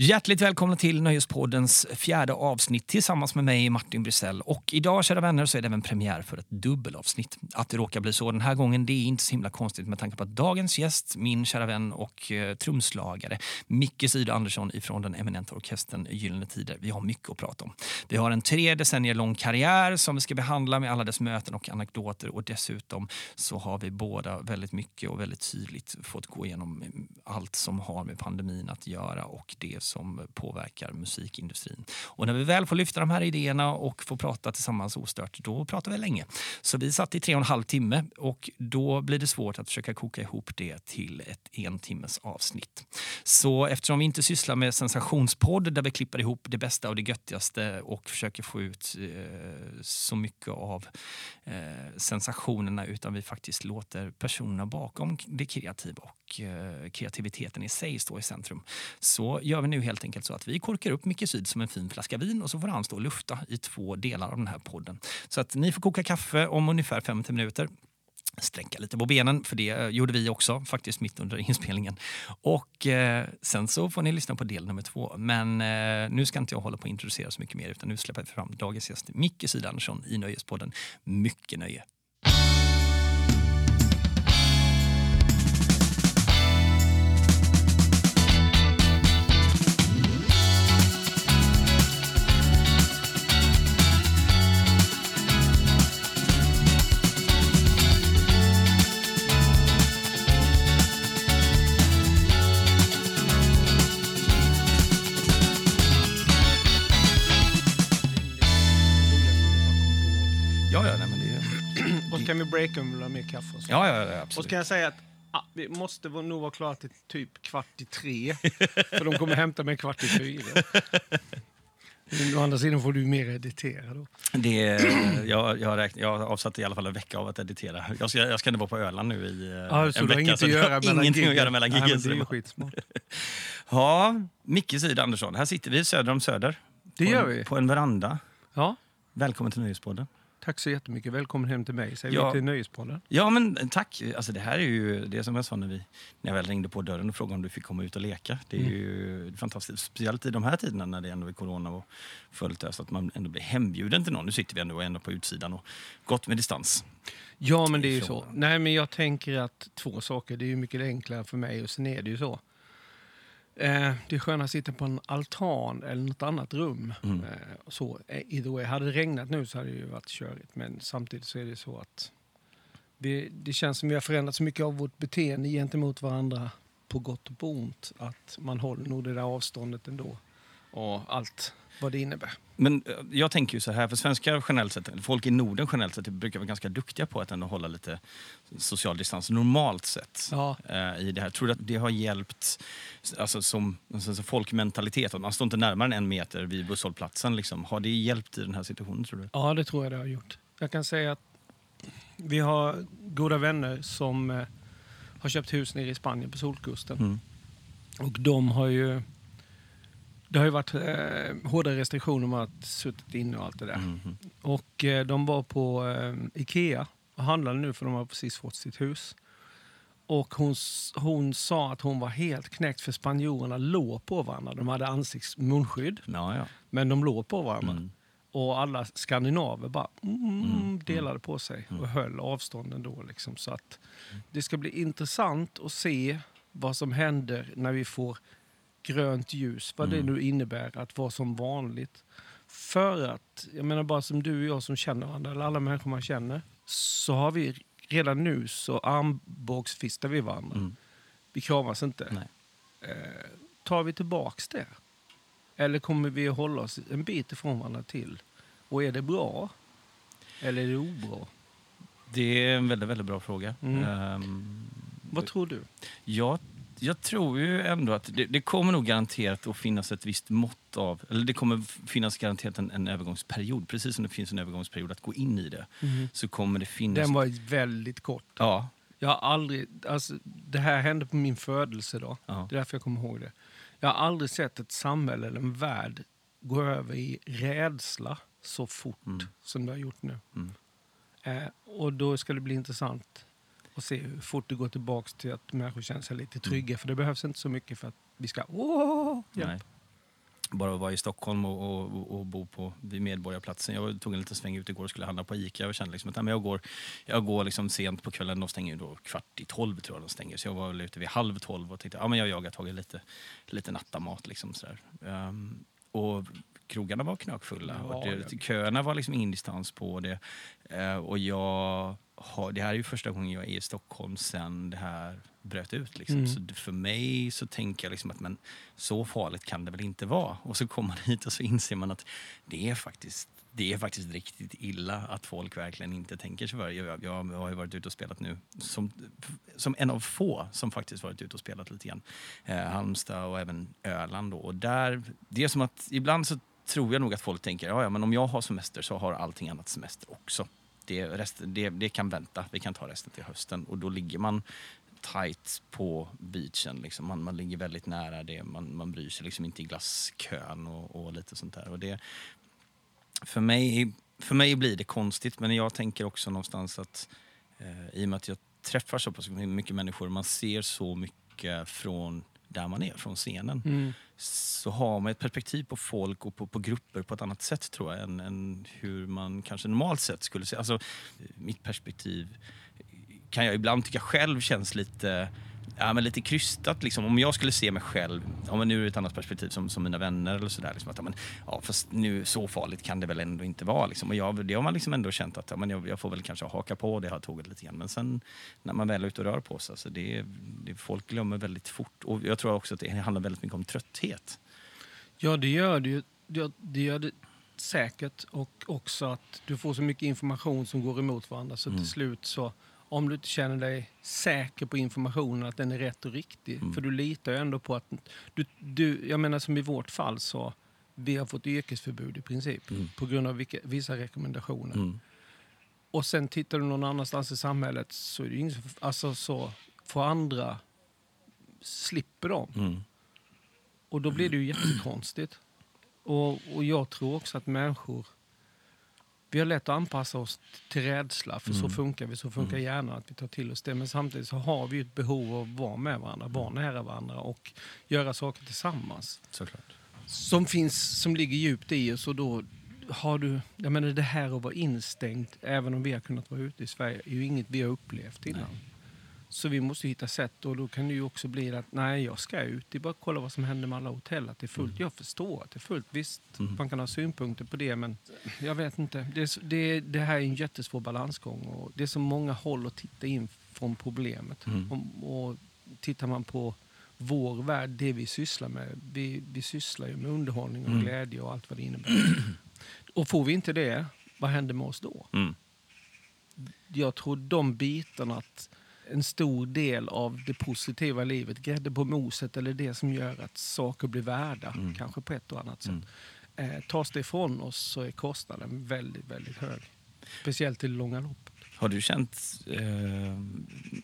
Hjärtligt välkomna till Nöjespoddens fjärde avsnitt tillsammans med mig, Martin Brisell. Och idag, kära vänner, så är det även premiär för ett dubbelavsnitt. Att det råkar bli så den här gången, det är inte så himla konstigt med tanke på att dagens gäst, min kära vän och eh, trumslagare Micke Syd Andersson ifrån den eminenta orkestern Gyllene Tider. Vi har mycket att prata om. Vi har en tre decennier lång karriär som vi ska behandla med alla dess möten och anekdoter och dessutom så har vi båda väldigt mycket och väldigt tydligt fått gå igenom allt som har med pandemin att göra och det som påverkar musikindustrin. Och när vi väl får lyfta de här idéerna och får prata tillsammans ostört, då pratar vi länge. Så vi satt i tre och en halv timme och då blir det svårt att försöka koka ihop det till ett en timmes avsnitt. Så eftersom vi inte sysslar med sensationspodd där vi klipper ihop det bästa och det göttigaste och försöker få ut eh, så mycket av eh, sensationerna utan vi faktiskt låter personerna bakom det kreativa och eh, kreativiteten i sig stå i centrum så gör vi nu helt enkelt så att vi korkar upp Micke Syd som en fin flaska vin och så får han stå och lufta i två delar av den här podden. Så att ni får koka kaffe om ungefär 50 minuter sträcka lite på benen, för det eh, gjorde vi också faktiskt mitt under inspelningen. Och eh, sen så får ni lyssna på del nummer två. Men eh, nu ska inte jag hålla på att introducera så mycket mer utan nu släpper vi fram dagens gäst Micke Sydansson i Nöjespodden. Mycket nöje! Och om vi vill ha mer kaffe och så. ja, ja, ja Och så absolut. kan jag säga att ah, vi måste nog vara klara till typ kvart i tre. för de kommer hämta mig kvart i fyra. Å andra sidan får du mer editera då. Det, jag, jag, har räknat, jag har avsatt i alla fall en vecka av att editera. Jag ska, jag ska ändå vara på Öland nu i eh, Ja, en har vecka. inget så att har göra mellan ingenting att giggen. göra mellan giggen. Det är skitsmart. Ja, Micke Syd Andersson. Här sitter vi söder om Söder. Det på gör en, vi. På en veranda. Ja, Välkommen till Nöjespodden. Tack så jättemycket. Välkommen hem till mig, säger Ja. vi till Nöjespodden. Ja, men tack. Alltså, det här är ju det som jag sa när, vi, när jag väl ringde på dörren och frågade om du fick komma ut och leka. Det är Mm. ju fantastiskt. Speciellt i de här tiderna när det ändå är corona och fullt ös. Att man ändå blir hembjuden till någon. Nu sitter vi ändå, ändå på utsidan och gott med distans. Ja, men det är ju så. Nej, men jag tänker att två saker. Det är ju mycket enklare för mig och sen är det ju så. Eh, det är skönare att sitta på en altan eller något annat rum. Mm. Eh, så. Eh, either way. Hade det regnat nu så hade det ju varit körigt. Men samtidigt så är det så att vi, det känns som vi har förändrat så mycket av vårt beteende gentemot varandra på gott och på ont. Att man håller nog det där avståndet ändå. Och allt vad det innebär. Men eh, jag tänker ju så här, för svenskar generellt sett, folk i Norden generellt sett, brukar vara ganska duktiga på att ändå hålla lite social distans normalt sett. Ja. eh, i det här. Tror du att det har hjälpt alltså, som alltså, som folkmentalitet? Att man står inte närmare än en meter vid busshållplatsen. Liksom. Har det hjälpt i den här situationen tror du? Ja, det tror jag det har gjort. Jag kan säga att vi har goda vänner som eh, har köpt hus nere i Spanien på Solkusten. Mm. Och de har ju... Det har ju varit eh, hårda restriktioner om att suttit inne och allt det där. Mhm. Och eh, de var på eh, Ikea och handlade nu för de har precis fått sitt hus. Och hon, hon sa att hon var helt knäckt för spanjorerna låg på varandra. De hade ansiktsmunskydd, Ja, ja. men de låg på varandra. Mm. Och alla skandinaver bara mm, Mm, delade på sig mm. och höll avstånden då. Liksom. Så att det ska bli intressant att se vad som händer när vi får grönt ljus. Vad det Mm. nu innebär att vara som vanligt. För att, jag menar bara som du och jag som känner varandra, eller alla människor man känner, så har vi redan nu så armbågsfistar vi varandra. Mm. Vi kramas inte. Eh, tar vi tillbaks det? Eller kommer vi att hålla oss en bit ifrån varandra till? Och är det bra? Eller är det obra? Det är en väldigt, väldigt bra fråga. Mm. Ehm, Vad tror du? jag, jag tror ju ändå att det, det kommer nog garanterat att finnas ett visst mått av... Eller det kommer finnas garanterat en, en övergångsperiod. Precis som det finns en övergångsperiod att gå in i det. Så kommer det finnas... Den var väldigt kort. Ja. Jag har aldrig, alltså, det här hände på min födelsedag. ja. Det är därför jag kommer ihåg det. Jag har aldrig sett ett samhälle eller en värld gå över i rädsla så fort Mm. som det har gjort nu. Mm. Eh, och då ska det bli intressant att se hur fort det går tillbaka till att människor känner sig lite trygga. För det behövs inte så mycket för att vi ska åh, hjälp. Nej. bara att vara i Stockholm och, och, och, bo på vid Medborgarplatsen. Jag tog en liten sväng ut igår och skulle handla på Ica och kände liksom att nej, jag går, jag går liksom sent på kvällen. De stänger ju då kvart i tolv tror jag de stänger. Så jag var ute vid halv tolv och tänkte ja, men jag jagar tagit lite, lite nattamat. Liksom sådär. Um, och krogarna var knökfulla. Ja, och det, köerna var liksom ingen distans på det. Uh, och jag har, det här är ju första gången jag är i Stockholm sen det här bröt ut. Liksom. Mm. Så för mig så tänker jag liksom att men, så farligt kan det väl inte vara. Och så kommer man hit och så inser man att det är faktiskt det är faktiskt riktigt illa att folk verkligen inte tänker sig för. Jag, jag har ju varit ute och spelat nu som, som en av få som faktiskt varit ute och spelat lite grann. Eh, Halmstad och även Öland. Då. Och där, det är som att ibland så tror jag nog att folk tänker ja, ja men om jag har semester så har allting annat semester också. Det, rest, det, det kan vänta, vi kan ta resten till hösten. Och då ligger man tight på beachen. Liksom. Man, man ligger väldigt nära det. Man, man bryr sig liksom inte i glasskön och, och lite sånt där. Och det, för, mig, för mig blir det konstigt, men jag tänker också någonstans att eh, i och med att jag träffar så pass mycket människor, man ser så mycket från där man är, från scenen. Mm. Så har man ett perspektiv på folk och på, på grupper på ett annat sätt tror jag än, än hur man kanske normalt sett skulle se. Alltså, mitt perspektiv kan jag ibland tycka själv känns lite ja, men lite krystat. Liksom. Om jag skulle se mig själv, om nu ur ett annat perspektiv som, som mina vänner eller sådär. Liksom, att, men, ja, fast nu så farligt kan det väl ändå inte vara. Liksom. Och jag, det har man liksom ändå känt att ja, men jag, jag får väl kanske haka på det här tåget lite grann. Men sen när man väl är ute och rör på sig, alltså, det, det, folk glömmer väldigt fort. Och jag tror också att det handlar väldigt mycket om trötthet. Ja, det gör det ju. Det gör det säkert. Och också att du får så mycket information som går emot varandra så mm. till slut så om du inte känner dig säker på informationen, att den är rätt och riktig. Mm. För du litar ju ändå på att... Du, du, jag menar som i vårt fall så, vi har fått yrkesförbud i princip mm. på grund av vilka, vissa rekommendationer. Mm. Och sen tittar du någon annanstans i samhället så är det ingen alltså så får andra slipper dem. Mm. Och då blir det ju jättekonstigt. Och, och jag tror också att människor vi har lätt att anpassa oss till rädsla, för mm. så funkar vi, så funkar mm. hjärnan, att vi tar till oss det. Men samtidigt så har vi ett behov av att vara med varandra, vara mm. nära varandra och göra saker tillsammans. Såklart. Som finns, som ligger djupt i oss och då har du, jag menar det här att vara instängd, även om vi har kunnat vara ute i Sverige, är ju inget vi har upplevt innan. Nej. Så vi måste hitta sätt och då kan det ju också bli att nej, jag ska ut. Det är bara att kolla vad som händer med alla hotell. Att det är fullt. Mm. Jag förstår att det är fullt. Visst, mm. man kan ha synpunkter på det, men jag vet inte. Det, det, det här är en jättesvår balansgång och det är så många håll att titta in från problemet. Mm. Och, och tittar man på vår värld, det vi sysslar med. Vi, vi sysslar ju med underhållning och mm. glädje och allt vad det innebär. och får vi inte det, vad händer med oss då? Mm. Jag tror de bitarna att en stor del av det positiva livet, grädde på moset eller det som gör att saker blir värda, mm. kanske på ett och annat sätt. Mm. Eh, tas det ifrån oss så är kostnaden väldigt, väldigt hög. Speciellt i det långa loppet. Har du känt, eh,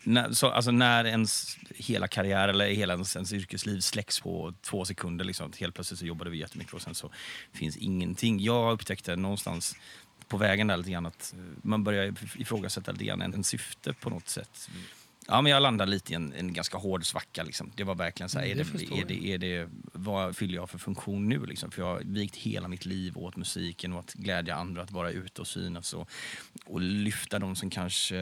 när, så, alltså när ens hela karriär eller hela ens, ens yrkesliv släcks på två sekunder, liksom, helt plötsligt så jobbade vi jättemycket och sen så finns ingenting. Jag upptäckte någonstans på vägen där lite grann att man börjar ifrågasätta lite grann en, en syfte på något sätt. Ja, men jag landade lite i en, en ganska hård svacka. Liksom. Det var verkligen så här, mm, är, det, är, det, är det, vad fyller jag för funktion nu? Liksom? För jag har vikt hela mitt liv åt musiken och att glädja andra, att vara ute och synas och, och lyfta de som kanske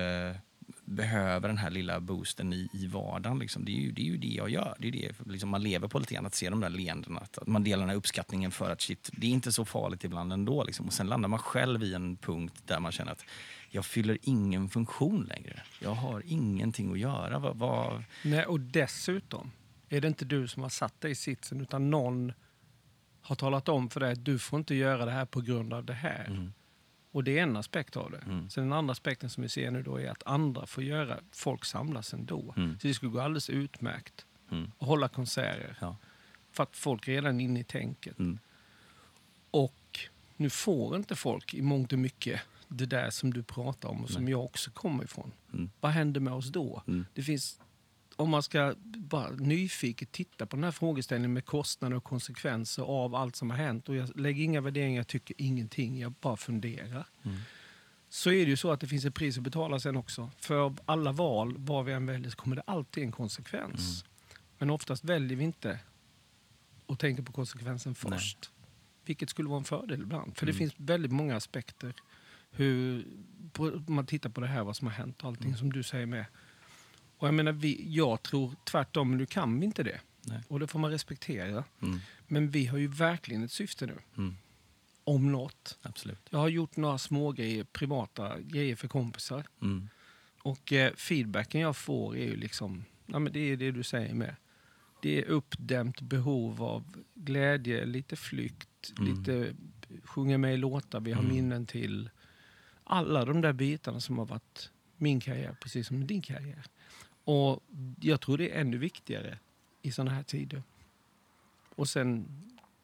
behöver den här lilla boosten i, i vardagen. Liksom. Det, är ju, det är ju det jag gör. Det är det liksom man lever på lite grann, att se de där leendena. Att, att man delar den här uppskattningen för att shit, det är inte så farligt ibland ändå. Liksom. Och sen landar man själv i en punkt där man känner att jag fyller ingen funktion längre. Jag har ingenting att göra. Vad, vad... Nej, och dessutom är det inte du som har satt dig i sitsen utan någon har talat om för dig att du får inte göra det här på grund av det här. Mm. Och det är en aspekt av det. Mm. Sen den andra aspekten som vi ser nu då är att andra får göra, folk samlas ändå. Mm. Så det skulle gå alldeles utmärkt mm. att hålla konserter. Ja. För att folk är redan inne i tänket. Mm. Och nu får inte folk i mångt och mycket det där som du pratar om och som Nej. jag också kommer ifrån. Mm. Vad händer med oss då? Mm. Det finns, om man ska bara nyfiket titta på den här frågeställningen med kostnader och konsekvenser av allt som har hänt. Och jag lägger inga värderingar, jag tycker ingenting, jag bara funderar. Mm. Så är det ju så att det finns ett pris att betala sen också. För alla val, var vi än väljer, så kommer det alltid en konsekvens. Mm. Men oftast väljer vi inte och tänker på konsekvensen Nej. först. Vilket skulle vara en fördel ibland. För det Mm. finns väldigt många aspekter. Hur, på, man tittar på det här, vad som har hänt och allting Mm. som du säger med. Och jag menar, vi, jag tror tvärtom, nu kan vi inte det. Nej. Och det får man respektera. Mm. Men vi har ju verkligen ett syfte nu. Mm. Om något. Absolut. Jag har gjort några små grejer, privata grejer för kompisar. Mm. Och eh, feedbacken jag får är ju liksom, ja, men det är det du säger med. Det är uppdämt behov av glädje, lite flykt, Mm. lite sjunga med i låtar vi har Mm. minnen till. Alla de där bitarna som har varit min karriär, precis som din karriär. Och jag tror det är ännu viktigare i sådana här tider. Och sen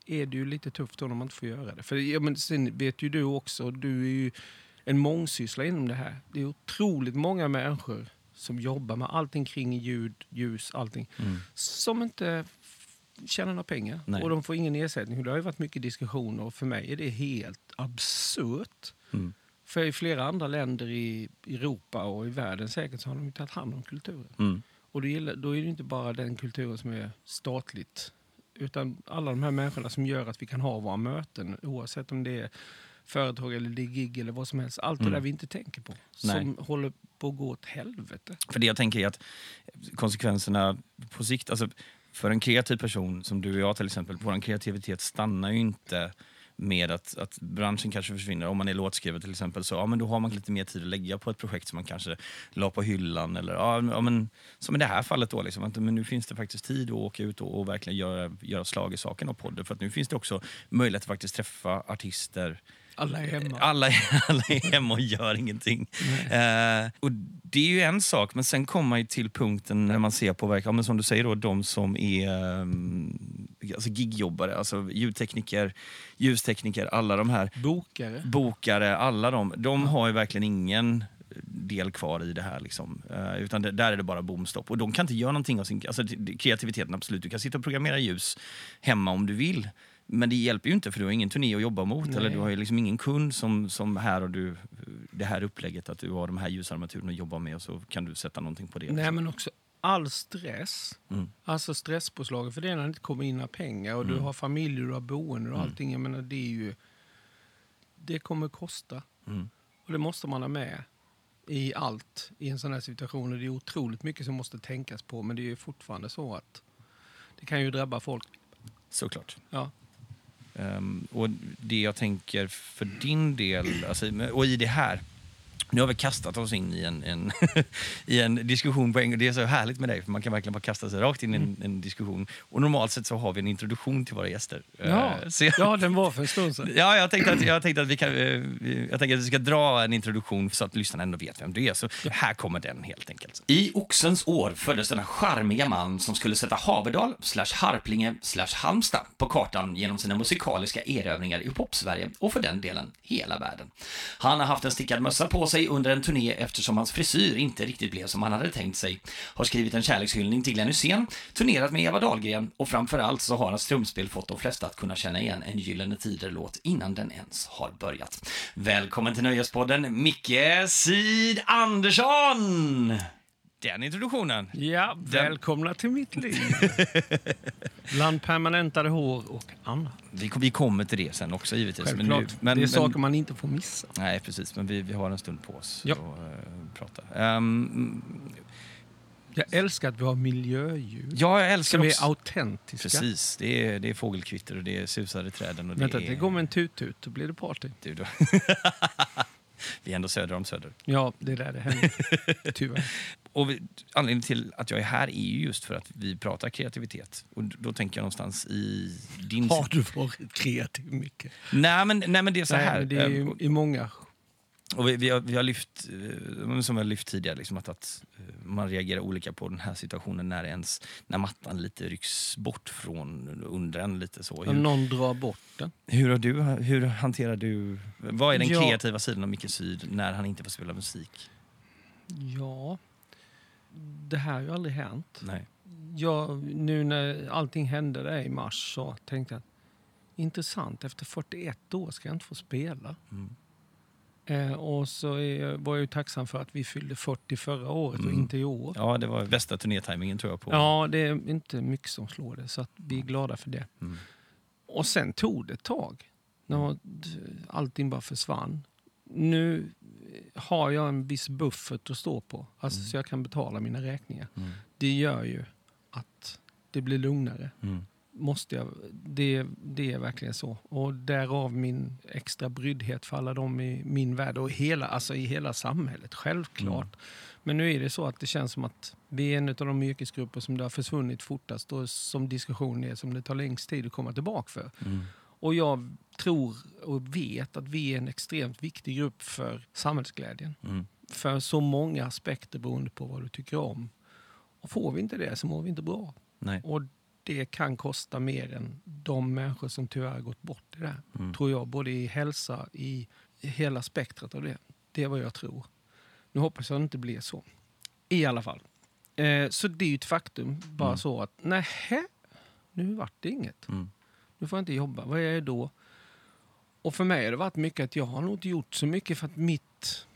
är det ju lite tufft när man inte får göra det. För ja, men sen vet ju du också, du är ju en mångsyssla inom det här. Det är otroligt många människor som jobbar med allting kring ljud, ljus, allting. Mm. Som inte tjänar några pengar. Nej. Och de får ingen ersättning. Det har ju varit mycket diskussioner och för mig är det helt absurt. Mm. För i flera andra länder i Europa och i världen säkert så har de ju tagit hand om kulturen. Mm. Och då, är det inte bara den kulturen som är statligt. Utan alla de här människorna som gör att vi kan ha våra möten. Oavsett om det är företag eller det är gig eller vad som helst. Allt Mm. det där vi inte tänker på. Nej. Som håller på att gå åt helvete. För det jag tänker är att konsekvenserna på sikt, alltså för en kreativ person som du och jag till exempel, vår kreativitet stannar ju inte med att, att branschen kanske försvinner. Om man är låtskrivare till exempel, så ja, men då har man lite mer tid att lägga på ett projekt som man kanske la på hyllan. Eller, ja, men, som i det här fallet då, liksom, att, men nu finns det faktiskt tid att åka ut och, och verkligen göra, göra slag i saken av podden. För att nu finns det också möjlighet att faktiskt träffa artister alla är hemma. alla, alla är hemma och gör ingenting. Eh, och det är ju en sak, men sen kommer man ju till punkten när man ser på verk, ja, men som du säger då, de som är um, alltså gigjobbare, alltså ljudtekniker, ljustekniker, alla de här Bokare. bokare, alla de, de har ju verkligen ingen del kvar i det här. Liksom. Eh, utan det, där är det bara bomstopp. Och de kan inte göra någonting av sin alltså, kreativiteten. absolut. Du kan sitta och programmera ljus hemma om du vill. Men det hjälper ju inte för du har ingen turné att jobba mot. Nej. Eller du har ju liksom ingen kund som, som här och du, det här upplägget att du har de här ljusarmaturerna att jobba med och så kan du sätta någonting på det. Nej, men också all stress. Mm. Alltså stresspåslaget för det är när det inte kommer in några pengar och du Mm. har familj, du har boende och Mm. allting. Jag menar, det är ju... Det kommer kosta. Mm. Och det måste man ha med i allt i en sån här situation. Och det är otroligt mycket som måste tänkas på. Men det är ju fortfarande så att det kan ju drabba folk. Såklart. Ja. Um, och det jag tänker för din del, alltså, och i det här, nu har vi kastat oss in i en, en, i en diskussion på en. Det är så härligt med dig, för man kan verkligen bara kasta sig rakt in i en, en diskussion. Och normalt sett så har vi en introduktion till våra gäster. Ja. Eh, så jag, ja, den var för en stund sedan. Ja, jag tänkte att, jag tänkte att vi kan, eh, jag tänkte att vi ska dra en introduktion så att lyssnarna ändå vet vem du är. Så här kommer den helt enkelt. I Oxens år föddes denna charmiga man som skulle sätta Haverdal, slash Harplinge, slash Halmstad på kartan genom sina musikaliska erövringar i pop-Sverige och för den delen hela världen. Han har haft en stickad mössa på sig under en turné eftersom hans frisyr inte riktigt blev som han hade tänkt sig. Har skrivit en kärlekshyllning till Glenn Hysén, turnerat med Eva Dahlgren och framförallt så har hans trumspel fått de flesta att kunna känna igen en Gyllene Tider-låt innan den ens har börjat. Välkommen till Nöjespodden, Micke Sid Andersson! Den introduktionen. Ja, välkomna till mitt liv. Bland permanentade hår och annat. Vi, vi kommer till det sen också givetvis. Självklart. nu- men, det är men, saker man inte får missa. Nej, precis. Men vi, vi har en stund på oss Ja. att eh, prata. Ehm, Jag älskar att vi har miljöljud. ja, jag älskar Som är också... autentiska. Precis. Det är, det är fågelkvitter och det är susar i träden. Och det Vänta, är, det går med en tut-tut, då blir det party. Du då. vi är ändå söder om Söder. Ja, det är där det händer. Tyvärr. Och vi, anledningen till att jag är här är ju just för att vi pratar kreativitet. Och då tänker jag någonstans i din... Har du varit kreativ mycket? Nej, men, nej, men det är så Nej, här. det är ju ehm, i många... Och vi, vi, har, vi har lyft, eh, som har lyft tidigare, liksom att, att eh, man reagerar olika på den här situationen när, ens, när mattan lite rycks bort från under en. lite så. Hur, någon drar bort den. hur, har du, hur hanterar du... Vad är den Ja. kreativa sidan av Micke Syd när han inte får spela musik? Ja, det här har ju aldrig hänt. Nej. Jag, nu när allting hände där i mars så tänkte jag att intressant, efter 41 år ska jag inte få spela. Mm. Eh, och så är, var jag ju tacksam för att vi fyllde 40 förra året och Mm. inte i år. Ja, det var bästa turnétajmingen tror jag på. Ja, det är inte mycket som slår det, så att vi är glada för det. Mm. Och sen tog det ett tag. När d- allting bara försvann. Nu har jag en viss buffert att stå på, alltså Mm. så jag kan betala mina räkningar. Mm. Det gör ju att det blir lugnare. Måste jag, det, det är verkligen så. Och därav min extra bryddhet för alla dem i min värld och hela, alltså i hela samhället, självklart. Mm. Men nu är det så att det känns som att vi är en av de yrkesgrupper som det har försvunnit fortast och som diskussionen är som det tar längst tid att komma tillbaka för. Mm. Och jag tror och vet att vi är en extremt viktig grupp för samhällsglädjen. Mm. För så många aspekter beroende på vad du tycker om. Och får vi inte det så mår vi inte bra. Nej. Och det kan kosta mer än de människor som tyvärr gått bort i det. Mm. Tror jag, både i hälsa, i hela spektrat av det. Det är vad jag tror. Nu hoppas jag att det inte blir så. I alla fall. Eh, så det är ju ett faktum. Bara Mm. så att, nähä, nu vart det inget. Mm. Nu får jag inte jobba. Vad är jag då? Och för mig har det varit mycket att jag har nog inte gjort så mycket för att mitt...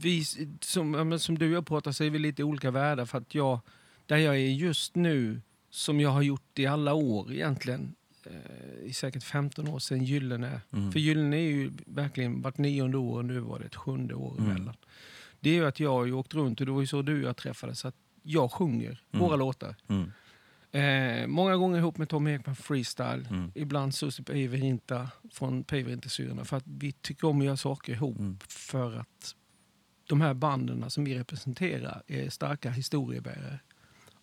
Vi, som, som du och jag pratar så är vi lite olika världar för att jag... Där jag är just nu, som jag har gjort i alla år egentligen, eh, i säkert 15 år sedan Gyllene. Mm. För Gyllene är ju verkligen vart nionde år och nu var det ett sjunde år Mm. emellan. Det är ju att jag har åkt runt och det var ju så du och jag träffades. Så att jag sjunger Mm. våra låtar. Mm. Eh, många gånger ihop med Tom Ekman freestyle. Mm. Ibland Susie Päivärinta från Päivärintasyrorna. För att vi tycker om att göra saker ihop. Mm. För att de här banden som vi representerar är starka historiebärare.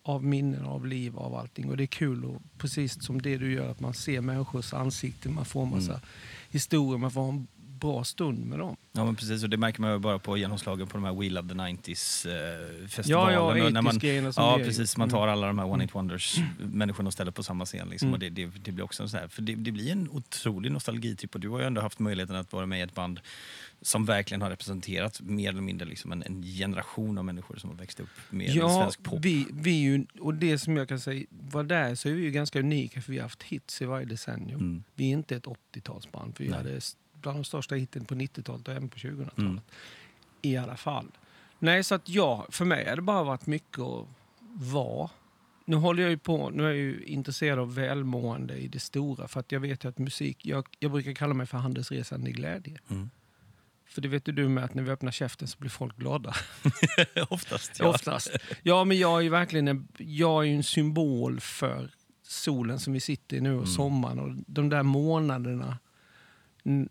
Av minnen, av liv, av allting. Och det är kul, och precis som det du gör, att man ser människors ansikten. Man får massa Mm. historier, man får en bra stund med dem. Ja men precis, och det märker man ju bara på genomslagen på de här We Love the 90s eh. Ja, ja, när man, 80s-grejerna som Ja precis, man tar Mm. alla de här One Hit Wonders människorna och ställer på samma scen. Liksom, Mm. och det, det, det blir också en sån här, för det, det blir en otrolig nostalgitripp och du har ju ändå haft möjligheten att vara med i ett band som verkligen har representerat mer eller mindre liksom en, en generation av människor som har växt upp med Ja, svensk pop. vi, vi ju, och det som jag kan säga, var där så är vi ju ganska unika för vi har haft hits i varje decennium. Mm. Vi är inte ett 80-talsband, för vi Nej. hade bland de största hitten på 90-talet och även på 2000-talet. Mm. I alla fall. Nej, så att ja, för mig har det bara varit mycket att vara. Nu håller jag ju på, nu är jag ju intresserad av välmående i det stora, för att jag vet ju att musik, jag, jag brukar kalla mig för handelsresande i glädje. Mm. För det vet ju du med att när vi öppnar käften så blir folk glada. Oftast ja. Oftast. Ja, men jag är ju verkligen en, jag är en symbol för solen som vi sitter i nu och Mm. sommaren och de där månaderna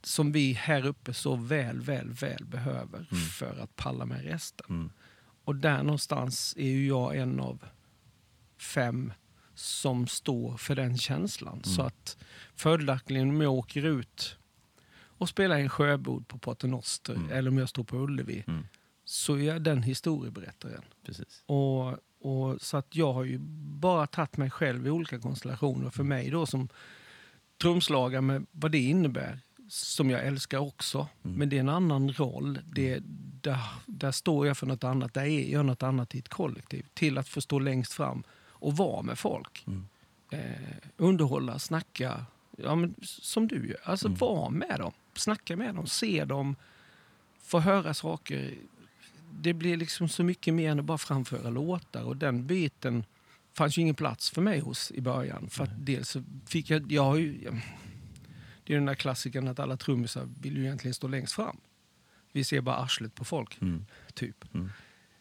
som vi här uppe så väl, väl, väl behöver Mm. för att palla med resten. Mm. Och där någonstans är ju jag en av fem som står för den känslan. Så att följaktligen om jag åker ut och spelar en sjöbod på Paternoster Mm. eller om jag står på Ullevi Mm. så är jag den historieberättaren. Precis. Och, och, så att jag har ju bara tagit mig själv i olika konstellationer. För mig då som trumslagare med vad det innebär, som jag älskar också. Mm. Men det är en annan roll. Det, där, där står jag för något annat. Där är jag något annat i ett kollektiv. Till att få stå längst fram och vara med folk. Mm. Eh, underhålla, snacka. Ja, men, som du gör. Alltså Mm. vara med dem. Snacka med dem, se dem. Få höra saker. Det blir liksom så mycket mer än att bara framföra låtar. Och den biten fanns ju ingen plats för mig hos i början. För dels fick jag, jag har ju, det är den där klassikern att alla trummisar vill ju egentligen stå längst fram. Vi ser bara arslet på folk, Mm. typ. Mm.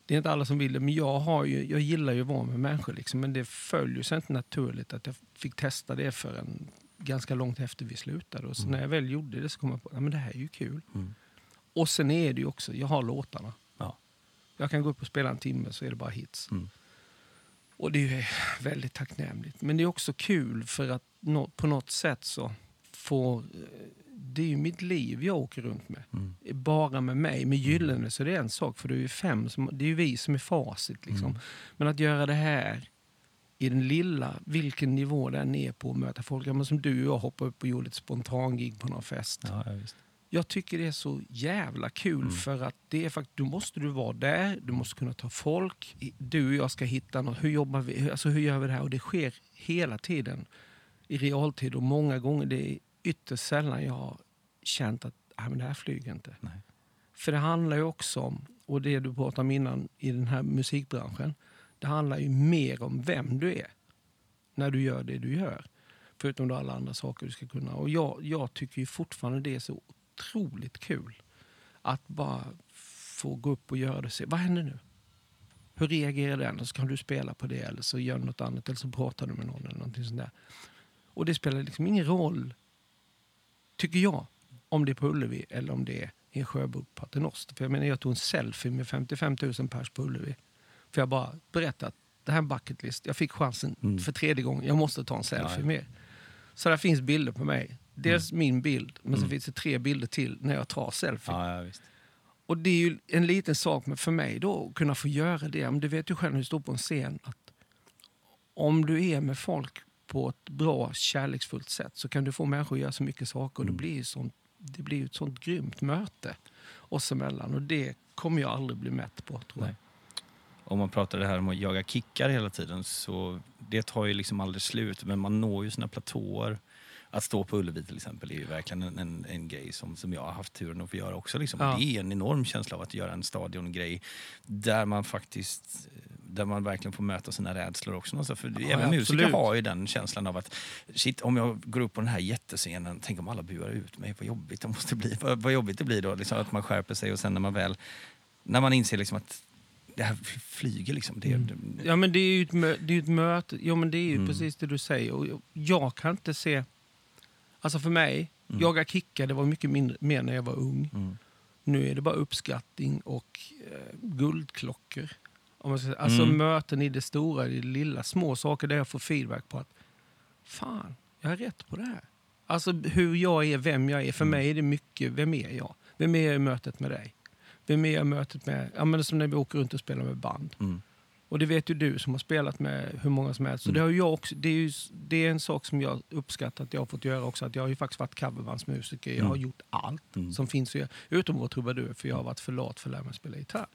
Det är inte alla som vill det, men jag, har ju, jag gillar ju att vara med människor. Liksom, men det följer sig inte naturligt att jag fick testa det förrän ganska långt efter vi slutade. Och så Mm. när jag väl gjorde det så kom jag på att det här är ju kul. Mm. Och sen är det ju också, jag har låtarna. Ja. Jag kan gå upp och spela en timme så är det bara hits. Mm. Och det är väldigt tacknämligt. Men det är också kul för att på något sätt så får... eh, Det är ju mitt liv jag åker runt med. Mm. Bara med mig. Med Gyllene så är det en sak för det är ju fem som, det är ju vi som är facit. Liksom. Mm. Men att göra det här i den lilla, vilken nivå den är på att möta folk. Ja, men som du och jag hoppade upp och gjorde ett spontangig på någon fest. Ja, ja. Jag tycker det är så jävla kul Mm. för att det är fakt- då måste du vara där, du måste kunna ta folk. Du och jag ska hitta något, hur jobbar vi, alltså hur gör vi det här? Och det sker hela tiden i realtid och många gånger, det är ytterst sällan jag har känt att ah, men det här flyger inte. Nej. För det handlar ju också om, och det du pratade om innan i den här musikbranschen, det handlar ju mer om vem du är när du gör det du gör. Förutom då alla andra saker du ska kunna. Och jag, jag tycker ju fortfarande det är så otroligt kul att bara få gå upp och göra det. Se, vad händer nu? Hur reagerar den? Och så kan du spela på det eller så gör du något annat eller så pratar du med någon eller någonting sånt där. Och det spelar liksom ingen roll, tycker jag, om det är på Ullevi eller om det är i en sjöbo på Paternoster. För jag menar, jag tog en selfie med 55 000 pers på Ullevi. För jag bara berättat, det här är en bucket list. Jag fick chansen Mm. för tredje gången. Jag måste ta en selfie Ja, ja. med. Så där finns bilder på mig. Dels min bild, men så Mm. finns det tre bilder till när jag tar selfie. Ja, ja. Och det är ju en liten sak men för mig då att kunna få göra det. Men du vet ju själv när du står på en scen att om du är med folk på ett bra, kärleksfullt sätt så kan du få människor att göra så mycket saker. Och det Mm. blir ju sånt, det blir ett sånt grymt möte oss emellan. Och det kommer jag aldrig bli mätt på, tror jag. Nej. Om man pratar det här om att jaga kickar hela tiden så det tar ju liksom aldrig slut men man når ju sina platåer. Att stå på Ullevi till exempel är ju verkligen en, en, en grej som, som jag har haft turen att få göra också. Liksom. Ja. Det är en enorm känsla av att göra en stadiongrej där man faktiskt där man verkligen får möta sina rädslor också. För Ja, även musiker har ju den känslan av att shit, om jag går upp på den här jättescenen, tänk om alla buar ut mig, vad jobbigt det måste bli. Vad, vad jobbigt det blir då, liksom, att man skärper sig och sen när man väl, när man inser liksom att det här flyger liksom. Det, Mm. det, Ja men det är ju ett, mö- det är ett möte. Ja men det är ju Mm. precis det du säger. Och jag, jag kan inte se... Alltså för mig, Mm. jaga kickar det var mycket mindre, mer när jag var ung. mm. Nu är det bara uppskattning och eh, guldklockor. Om man ska säga. Alltså Mm. möten i det stora, i det lilla, små saker där jag får feedback på att fan, jag har rätt på det här. Alltså hur jag är, vem jag är. För Mm. mig är det mycket, vem är jag? Vem är jag i mötet med dig? Vem är jag i mötet med, ja men som när vi åker runt och spelar med band. Mm. Och det vet ju du som har spelat med hur många som helst. Så Mm. det, har jag också, det, är ju, det är en sak som jag uppskattar att jag har fått göra också. Att jag har ju faktiskt varit coverbandsmusiker. Jag Mm. har gjort allt Mm. som finns att göra. Utom att vara trubadur, för jag har varit för lat för att lära mig spela gitarr.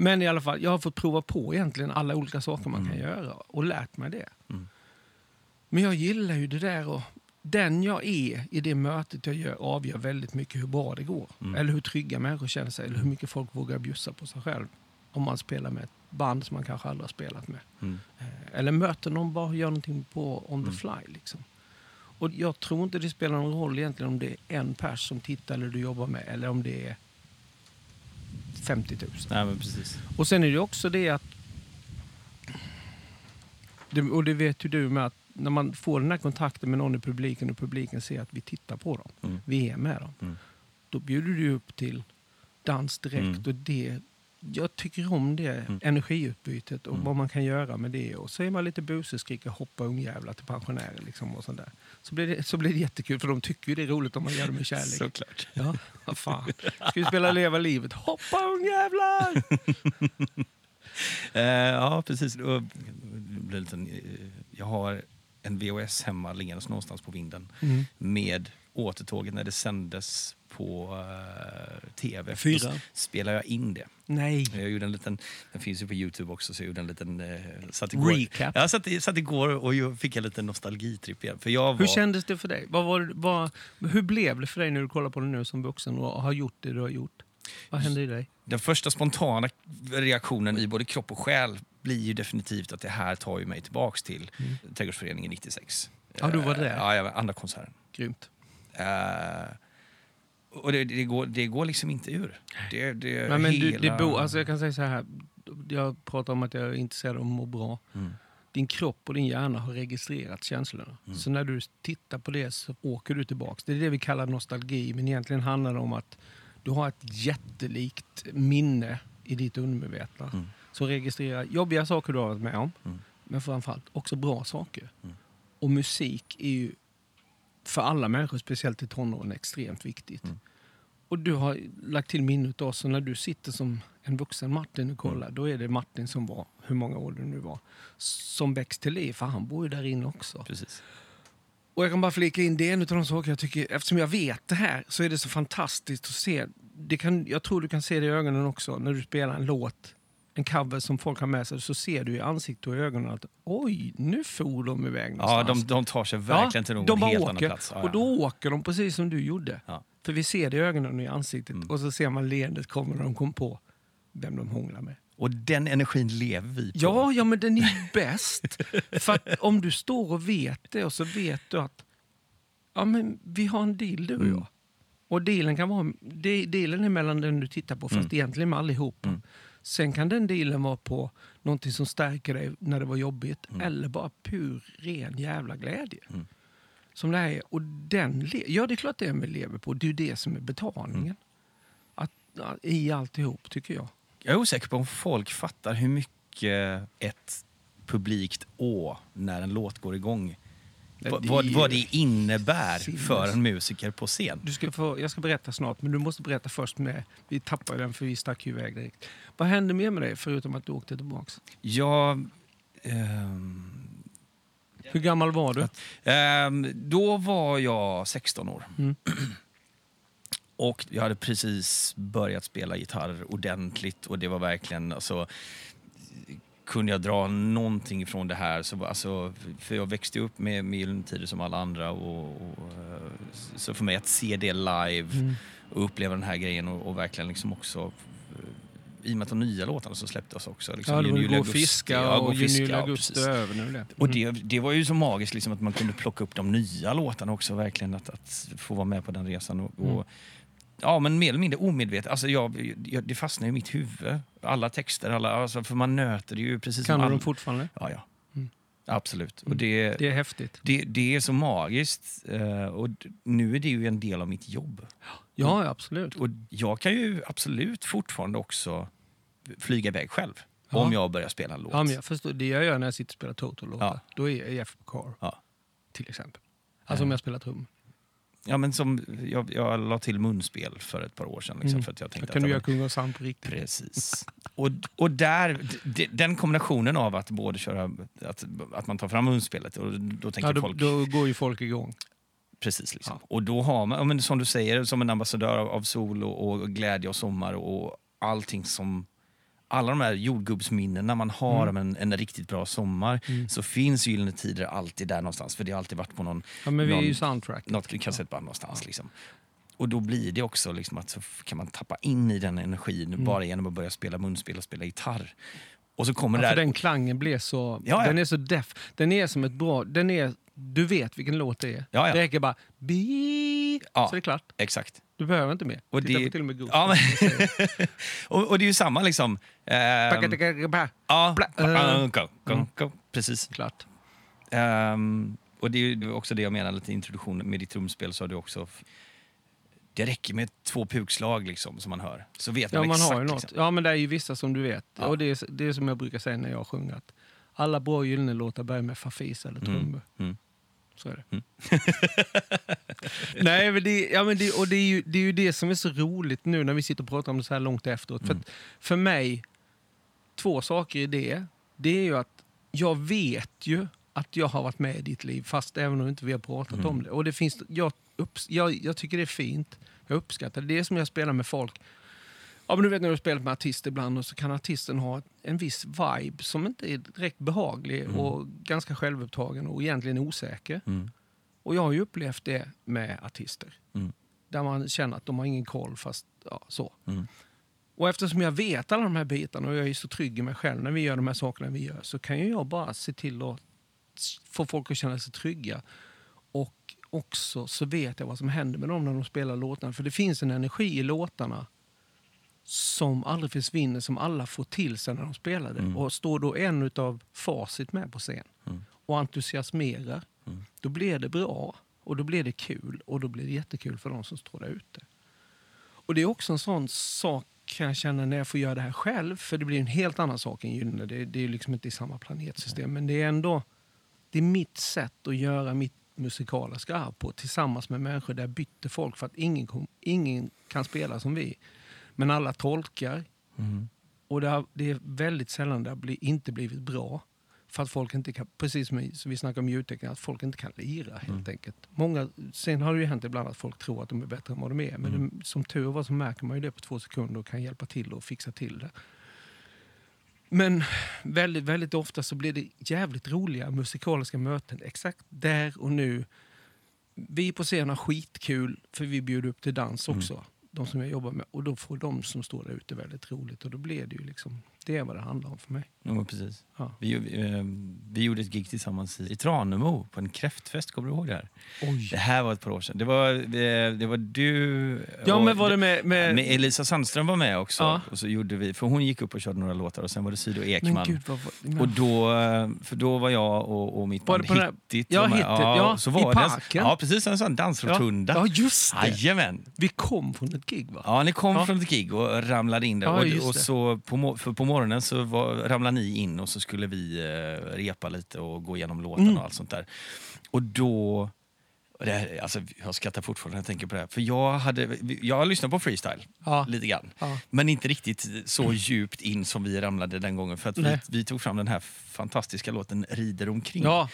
Men i alla fall, jag har fått prova på egentligen alla olika saker man kan Mm. göra och lärt mig det. Mm. Men jag gillar ju det där och den jag är i det mötet jag gör avgör väldigt mycket hur bra det går. Mm. Eller hur trygga människor känner sig, eller hur mycket folk vågar bjussa på sig själv. Om man spelar med ett band som man kanske aldrig har spelat med. Mm. Eh, Eller möter någon bara gör någonting på on the Mm. fly. Liksom. Och jag tror inte det spelar någon roll egentligen om det är en pers som tittar eller du jobbar med eller om det är 50 000. Nej men precis. Och sen är det också det att... Och det vet ju du med att när man får den här kontakten med någon i publiken och publiken ser att vi tittar på dem, Mm. vi är med dem. Mm. Då bjuder du upp till dans direkt Mm. och det... Jag tycker om det Mm. energiutbytet och Mm. vad man kan göra med det. Och så är man lite busig, skriker hoppa ungjävlar till pensionärer liksom och sånt där. Så blir, det, så blir det jättekul för de tycker ju det är roligt om man gör det med kärlek. Såklart. Ja, vad fan. Ska vi spela Leva livet? Hoppa ungjävlar! Eh, ja, precis. Och det blir lite, en, eh, jag har en VHS hemma liggandes någonstans på vinden Mm. med återtåget när det sändes på eh, tv. Fyra. Då spelar jag in det. Nej. Jag gjorde en liten, den finns ju på Youtube också, så jag gjorde en liten... Eh, satt igår, Recap. Jag satt, satt igår och fick en liten nostalgitripp igen. För jag var, Hur kändes det för dig? Vad var, vad, hur blev det för dig när du kollar på det nu som vuxen och har gjort det du har gjort? Vad hände i dig? Den första spontana reaktionen i både kropp och själ blir ju definitivt att det här tar ju mig tillbaks till Mm. Trädgårdsföreningen 96. Ja, du var Eh, där. Ja, jag var andra konserten. Grymt. Eh, och det, det, går, det går liksom inte ur. Det, det, Men, men du, hela- det bo, alltså jag kan säga så här. Jag pratar om att jag är intresserad av att må bra. Mm. Din kropp och din hjärna har registrerat känslorna. Mm. Så när du tittar på det så åker du tillbaks. Det är det vi kallar nostalgi. Men egentligen handlar det om att du har ett jättelikt minne i ditt undermedvetna. Mm. Som registrerar jobbiga saker du har varit med om. Mm. Men framförallt också bra saker. Mm. Och musik är ju för alla människor, speciellt i tonåren, extremt viktigt. Mm. Och du har lagt till minnet då, så när du sitter som en vuxen Martin och kollar, Mm. då är det Martin som var, hur många år det nu var, som väcks till liv, för han bor ju där inne också. Precis. Och jag kan bara flika in, det är en av de saker jag tycker, eftersom jag vet det här, så är det så fantastiskt att se. Det kan, jag tror du kan se det i ögonen också, när du spelar en låt, en cover som folk har med sig, så ser du i ansiktet och i ögonen att oj, nu for de iväg Ja, någonstans. de, de tar sig verkligen till någon de helt åker, annan plats. Ja, Och då åker de precis som du gjorde. Ja. För vi ser det i ögonen och i ansiktet Mm. och så ser man leendet kommer när de kom på vem de hånglar med. Och den energin lever vi på. Ja, ja, men den är bäst. För om du står och vet det och så vet du att ja, men vi har en deal du och Mm. jag. Och dealen kan vara, de- dealen är mellan den du tittar på fast Mm. egentligen med allihopa. Mm. Sen kan den dealen vara på någonting som stärker dig när det var jobbigt Mm. eller bara pur ren jävla glädje. Mm. Som det här är. Och den, ja, det är klart det är vi lever på. Det är ju det som är betalningen. Mm. Att, I alltihop, tycker jag. Jag är osäker på om folk fattar hur mycket ett publikt å när en låt går igång. Vad, vad, det innebär sinnes. för en musiker på scen. Du ska få, jag ska berätta snart, men du måste berätta först med... Vi tappade den för vi stack ju iväg direkt. Vad hände mer med dig förutom att du åkte tillbaks? Jag... ehm, Hur gammal var du? ehm, då var jag 16 år. Mm. Och jag hade precis börjat spela gitarr ordentligt och det var verkligen alltså kunde jag dra någonting från det här så alltså, för jag växte upp med, med Gyllene Tider som alla andra och, och eh, så för mig att se det live Mm. och uppleva den här grejen och, och verkligen liksom också eh, i och med att de nya låtarna som släpptes också. Liksom, Ja, det var Gå och fiska och Juni, juli, ja, augusti över nu. Det. Och Mm. det, det var ju så magiskt liksom att man kunde plocka upp de nya låtarna också, verkligen att, att få vara med på den resan. Och, Mm. Och, ja, men mer eller mindre omedvetet. Alltså jag, jag, det fastnar i mitt huvud. Alla texter, alla, alltså, för man nöter det ju precis Kan du all- dem fortfarande? Ja, ja. Mm. Absolut. Och Mm. det, Det är häftigt. det, det är så magiskt. eh, Och nu är det ju en del av mitt jobb. Ja, ja, absolut. Och jag kan ju absolut fortfarande också flyga iväg själv. Ja. Om jag börjar spela en låt. Ja, men jag förstår. Det jag gör när jag sitter och spelar Toto-låtar, Ja. då är jag Jeff Car Ja. till exempel. Alltså om jag spelar trummor. Ja, men som, jag, jag la till munspel för ett par år sedan. Liksom, Mm. för att jag tänkte kan att, du göra Kung och Sam på riktigt. Precis. Och, och där, den kombinationen av att både köra, att, att man tar fram munspelet och då tänker Ja, då, folk... då går ju folk igång. Precis. Liksom. Ja. Och då har man, men som du säger, som en ambassadör av, av sol och, och glädje och sommar och allting som... Alla de här jordgubbsminnen när man har Mm. en, en riktigt bra sommar Mm. så finns Gyllene Tider alltid där någonstans. För det har alltid varit på någon, Ja, men vi är Någon- ju soundtrack. något kassettband någonstans. Liksom. Och då blir det också liksom att så kan man tappa in i den energin Mm. bara genom att börja spela munspel och spela gitarr. Och så kommer Ja, det där... den klangen blir så... Ja, ja. Den är så deff. Den är som ett bra... Den är, du vet vilken låt det är. Ja, ja. Det räcker bara... Bi, Ja. Så är det klart. Exakt. Du behöver inte mer. Och Titta det- på till och med Ghost. Ja, men, och, och det är ju samma liksom. Ja, Mm. precis. Klart. Ehm, och det är också det jag menar lite i introduktionen med ditt trumspel så har du också... Det räcker med två pukslag liksom som man hör. Så vet Ja, man, man exakt. har ju något. Liksom. Ja, men det är ju vissa som du vet. Ja. Och det är, det är som jag brukar säga när jag sjunger. Att alla bra gyllene låtar börjar med farfis eller trummor. Mm. Så är det. Mm. Nej, men det, ja, men det, och det, är ju, det är ju det som är så roligt nu när vi sitter och pratar om det så här långt efteråt. För, Mm. att, för mig, två saker i det. Det är ju att jag vet ju att jag har varit med i ditt liv fast även om inte vi har pratat Mm. om det. Och det finns, jag, upps, jag, jag tycker det är fint. Jag uppskattar det. Det är som jag spelar med folk. Ja, men du vet när du spelar med artister ibland och så kan artisten ha en viss vibe som inte är direkt behaglig Mm. och ganska självupptagen och egentligen osäker. Mm. Och jag har ju upplevt det med artister. Mm. Där man känner att de har ingen koll fast ja, så. Mm. Och eftersom jag vet alla de här bitarna och jag är så trygg i mig själv när vi gör de här sakerna vi gör så kan ju jag bara se till att få folk att känna sig trygga. Och också så vet jag vad som händer med dem när de spelar låtarna. För det finns en energi i låtarna som aldrig försvinner, som alla får till sig när de spelar det. Mm. Och står då en utav facit med på scen Mm. och entusiasmerar, Mm. då blir det bra och då blir det kul och då blir det jättekul för de som står där ute. Och det är också en sån sak kan jag känna när jag får göra det här själv, för det blir en helt annan sak än Gyllene. Det, det är liksom inte i samma planetsystem, men det är ändå det är mitt sätt att göra mitt musikaliska arv på tillsammans med människor där jag bytte folk för att ingen, kom, ingen kan spela som vi. Men alla tolkar Mm. och det, har, det är väldigt sällan det har bli, inte blivit bra. För att folk inte kan, precis som vi, snackar om ljudtekniker, att folk inte kan lira helt Mm. enkelt. Många, sen har det ju hänt ibland att folk tror att de är bättre än vad de är. Men Mm. det, som tur var så märker man ju det på två sekunder och kan hjälpa till och fixa till det. Men väldigt, väldigt ofta så blir det jävligt roliga musikaliska möten exakt där och nu vi på scen har skitkul för vi bjuder upp till dans Mm. De som jag jobbar med. Och då får de som står där ute väldigt roligt. Och då blir det ju liksom, det är vad det handlar om för mig. Ja, men precis. Ja. Vi, eh, vi gjorde ett gig tillsammans i, i Tranemo på en kräftfest. Kommer du ihåg det här? Oj. Det här var ett par år sedan. Det var, det, det var du Ja men var det med... med, med Elisa Sandström var med också. Ja. Och så gjorde vi, för hon gick upp och körde några låtar och sen var det Sido men Ekman. gud vad var men, Och då, eh, för då var jag och, och mitt Var band det den här- Hittit. Ja, var. Hittit, ja, så i var det en- parken. Ja, precis. En sån dansrotunda. ja, ja, just det. Jajamän. Vi kom från ett gig va? Ja, ni kom Ja. från ett gig och ramlade in där. Ja, och, och det. så på, för på morgonen så var, ramlade ni in och så skulle vi eh, repa lite och gå igenom låten Mm. och allt sånt där. Och då... Det här, alltså, jag skrattar fortfarande när jag tänker på det här. För jag, hade, jag har lyssnat på freestyle Ja. lite grann. Ja. Men inte riktigt så djupt in som vi ramlade den gången. För att vi, vi tog fram den här fantastiska låten Rider omkring. Ja.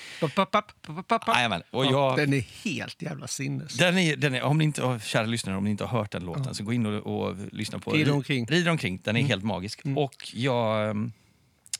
Jajamän. Och Ja, jag, Den är helt jävla sinnes. den är, den är, om ni inte, har- kära lyssnare, om ni inte har hört den låten så gå in och, och lyssna på Rider Ri- omkring. Rider omkring. Den är Mm. helt magisk. Mm. Och jag, ehm,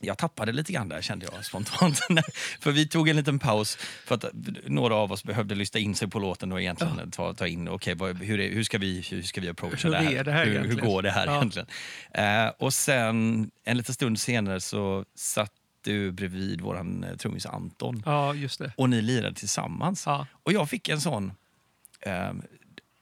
jag tappade lite grann där kände jag spontant. för vi tog en liten paus för att några av oss behövde lyssna in sig på låten och egentligen ta, ta in, okej, vad- hur, är- hur, ska vi, hur ska vi approacha Hur det här? är det här hur, hur går det här Ja. egentligen? Eh, och sen en liten stund senare så satt du bredvid våran eh, trummis Anton Ja, just det. och ni lirade tillsammans. Ja. Och jag fick en sån... ehm,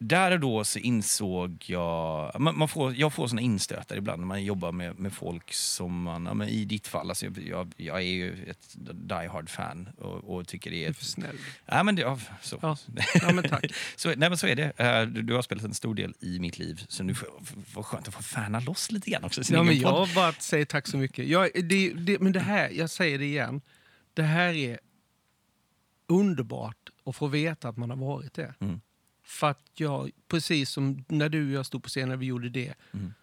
där och då så insåg jag... Man, man får, jag får såna instötar ibland när man jobbar med, med folk som man... Ja, men I ditt fall, alltså jag, jag, är ju ett die hard fan och, och tycker det är... är för snäll. Ja, men det, ja, så. Ja. Ja, men tack. så, nej, men så är det. Eh, Du, du har spelat en stor del i mitt liv, så nu får- var skönt att få färna loss lite grann också. Ja, men podd. jag bara säger tack så mycket. Jag, det, det, men det här, jag säger det igen. Det här är underbart att få veta att man har varit det. Mm. För att jag, precis som när du och jag stod på scenen när vi gjorde det, Mm.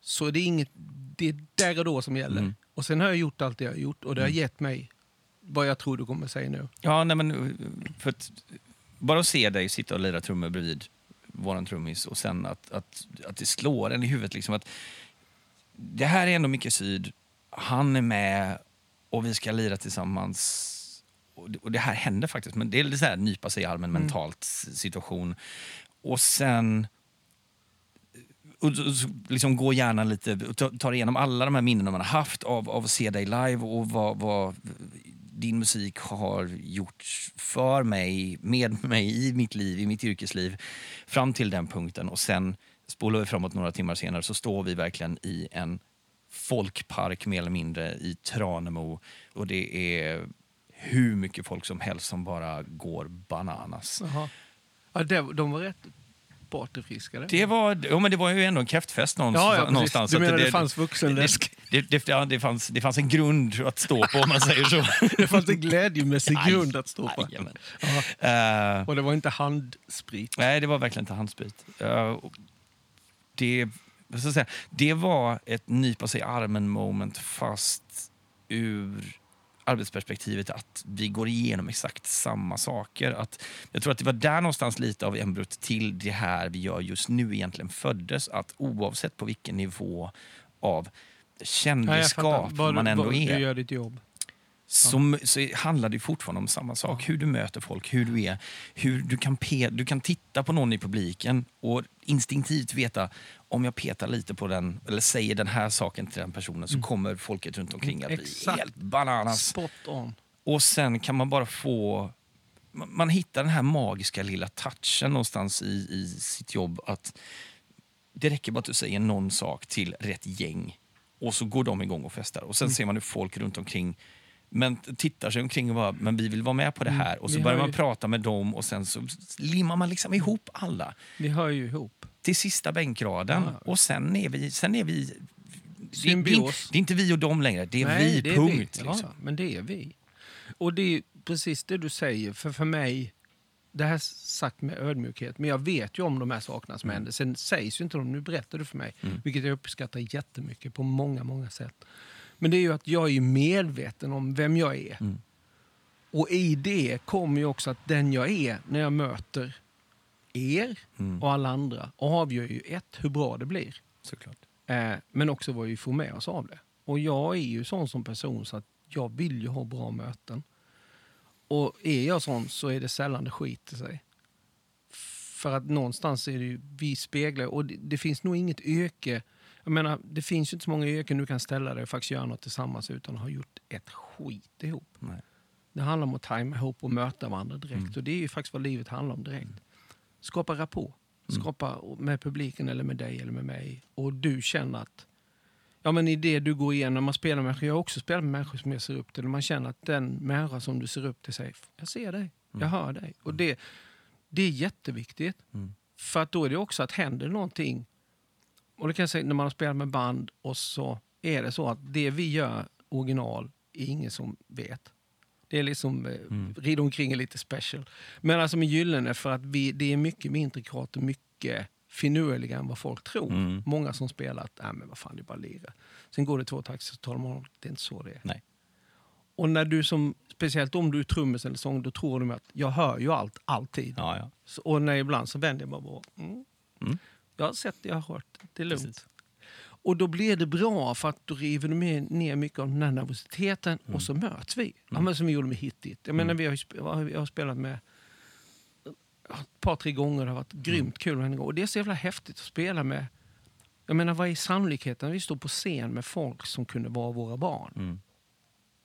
så är det inget, det är där och då som gäller. Mm. Och sen har jag gjort allt det jag har gjort och det har Mm. gett mig vad jag tror du kommer säga nu. Ja, nej, men för att, bara att se dig sitta och lira trummor bredvid våran trummis och sen att, att, att det slår en i huvudet. Liksom att det här är ändå Micke Syd, han är med och vi ska lira tillsammans. Och det, och här händer faktiskt, men det är lite så här nypa sig i armen Mm. mentalt situation. Och sen och så- så liksom gå gärna lite, ta, ta igenom alla de här minnena man har haft av, av att se dig live och vad, vad din musik har gjort för mig, med mig, i mitt liv, i mitt yrkesliv. Fram till den punkten och sen spolar vi framåt några timmar senare så står vi verkligen i en folkpark mer eller mindre i Tranemo och det är hur mycket folk som helst som bara går bananas. Jaha. Ja, det, de var rätt partyfriskade. Det var, ja, men det var ju ändå en kräftfest någonstans. ja, ja, någonstans Du så att menar det, fanns vuxenläsk? det, det, ja, det, fanns, det fanns en grund att stå på om man säger så. Det fanns en glädjemässig Aj, grund att stå på. Jajamän. Ja. Eh, Och det var inte handsprit. nej, det var verkligen inte handsprit. Och det, jag säga, det var ett nypa sig i armen moment fast ur arbetsperspektivet att vi går igenom exakt samma saker. Att, jag tror att det var där någonstans lite av embryot till det här vi gör just nu egentligen föddes. Att oavsett på vilken nivå av Ja, kändisskap. Vad man ändå vad Du är gör ditt jobb. Så, så handlar det fortfarande om samma sak. Hur du möter folk, hur du är. Hur du, kan pe- du kan titta på någon i publiken och instinktivt veta om jag petar lite på den eller säger den här saken till den personen så kommer folket runt omkring att bli Mm. Exakt. helt bananas. Spot on. Och sen kan man bara få... Man, hittar den här magiska lilla touchen någonstans i, i sitt jobb. att Det räcker bara att du säger någon sak till rätt gäng och så går de igång och festar. Och Mm. sen ser man hur folk runt omkring men tittar sig omkring och bara, men vi vill vara med på det här. Och så Mm. Vi börjar man ju- prata med dem och sen så limmar man liksom ihop alla Vi hör ju ihop. till sista bänkraden. Ja. Och sen är vi... Sen är vi det, det, Symbios. det är inte vi och dem längre, det är Nej, vi, det är punkt. Vi. Liksom. Ja, men det är vi. Och det är precis det du säger. För för mig, det här är sagt med ödmjukhet, men jag vet ju om de här sakerna som händer. Sen sägs ju inte de, nu berättar du för mig. Mm. Vilket jag uppskattar jättemycket på många, många sätt. Men det är ju att jag är medveten om vem jag är. Mm. Och i det kommer ju också att den jag är när jag möter er Mm. och alla andra avgör ju ett, hur bra det blir. Såklart. Eh, men också vad vi får med oss av det. Och jag är ju sån som person så att jag vill ju ha bra möten. Och är jag sån så är det sällan det skiter sig. För att någonstans är det ju, vi speglar, och det, det finns nog inget yrke, jag menar det finns ju inte så många yrken du kan ställa dig och faktiskt göra något tillsammans utan att ha gjort ett skit ihop. Nej. Det handlar om att tajma ihop och möta varandra direkt. Mm. Och det är ju faktiskt vad livet handlar om direkt. Skapa rapport. Skapa med publiken eller med dig eller med mig. Och du känner att, ja men i det du går igenom, man spelar med människor, jag har också spelat med människor som jag ser upp till, man känner att den människa som du ser upp till säger, jag ser dig, jag hör dig. Och det, det är jätteviktigt. Mm. För att då är det också att händer någonting, och det kan jag säga när man har spelat med band och så är det så att det vi gör original är ingen som vet. Det är liksom, eh, Mm. rida omkring är lite special. Men alltså med Gyllene för att vi, det är mycket mer intrikat och mycket finurligare än vad folk tror. Mm. Många som spelar att, nej men vad fan det är bara lira. Sen går det två takter så talar man om det är inte så det är. Nej. Och när du som, speciellt om du är trummis eller sång, då tror de att jag hör ju allt, alltid. Ja, ja. Så, och när ibland så vänder jag bara, mm. Mm. Jag har sett det, jag har hört det, det är lugnt. Precis. Och då blir det bra för att då river du ner mycket av den här nervositeten och så möts vi. Ja, men som vi gjorde med Hit It. Jag menar, vi har, jag har spelat med ett par, tre gånger. Det har varit grymt kul varje gång. Och det är så jävla häftigt att spela med. Jag menar, vad är sannolikheten? Vi står på scen med folk som kunde vara våra barn. Mm.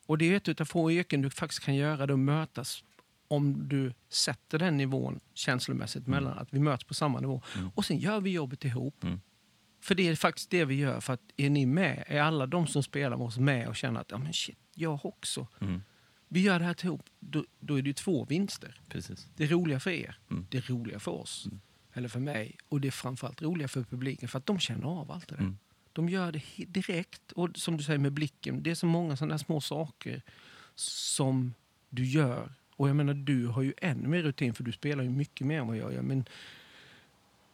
Och det är ett utav få yrken du faktiskt kan göra det mötas om du sätter den nivån känslomässigt mellan att vi möts på samma nivå. Och sen gör vi jobbet ihop. Mm. För det är faktiskt det vi gör. För att är ni med, är alla de som spelar med oss med och känner att ja, men shit, jag också. Mm. Vi gör det här ihop. Då, då är det ju två vinster. Precis. Det är roliga för er. Mm. Det är roliga för oss. Eller för mig. Och det är framförallt roliga för publiken för att de känner av allt det där. Mm. De gör det direkt. Och som du säger med blicken, det är så många sådana små saker som du gör. Och jag menar, du har ju ännu mer rutin för du spelar ju mycket mer än vad jag gör. Men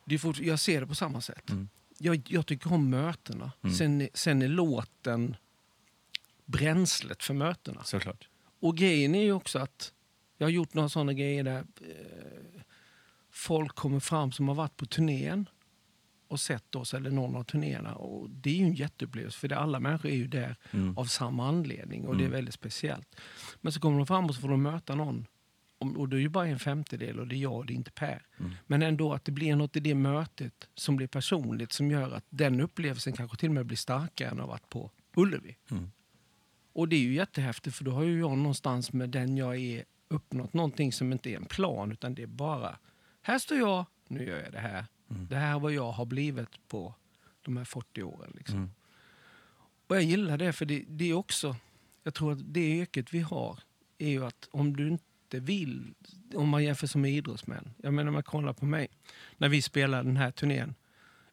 det är fort, jag ser det på samma sätt. Mm. Jag, jag tycker om mötena. Mm. Sen, sen är låten bränslet för mötena. Såklart. Och grejen är ju också att jag har gjort några sådana grejer där eh, folk kommer fram som har varit på turnén och sett oss, eller någon av turnéerna. Och det är ju en jätteupplevelse, för det, alla människor är ju där Mm. av samma anledning och det är Mm. väldigt speciellt. Men så kommer de fram och så får de möta någon. Och det är ju bara en femtedel och det är jag och det är inte Per. Mm. Men ändå att det blir något i det mötet som blir personligt som gör att den upplevelsen kanske till och med blir starkare än att ha varit på Ullevi. Mm. Och det är ju jättehäftigt för då har ju jag någonstans med den jag är uppnått någonting som inte är en plan utan det är bara här står jag, nu gör jag det här. Mm. Det här är vad jag har blivit på de här 40 åren. Liksom. Mm. Och jag gillar det för det, det är också, jag tror att det yrket vi har är ju att om du inte vill, om man jämför som med idrottsmän. Jag menar om man kollar på mig, när vi spelar den här turnén.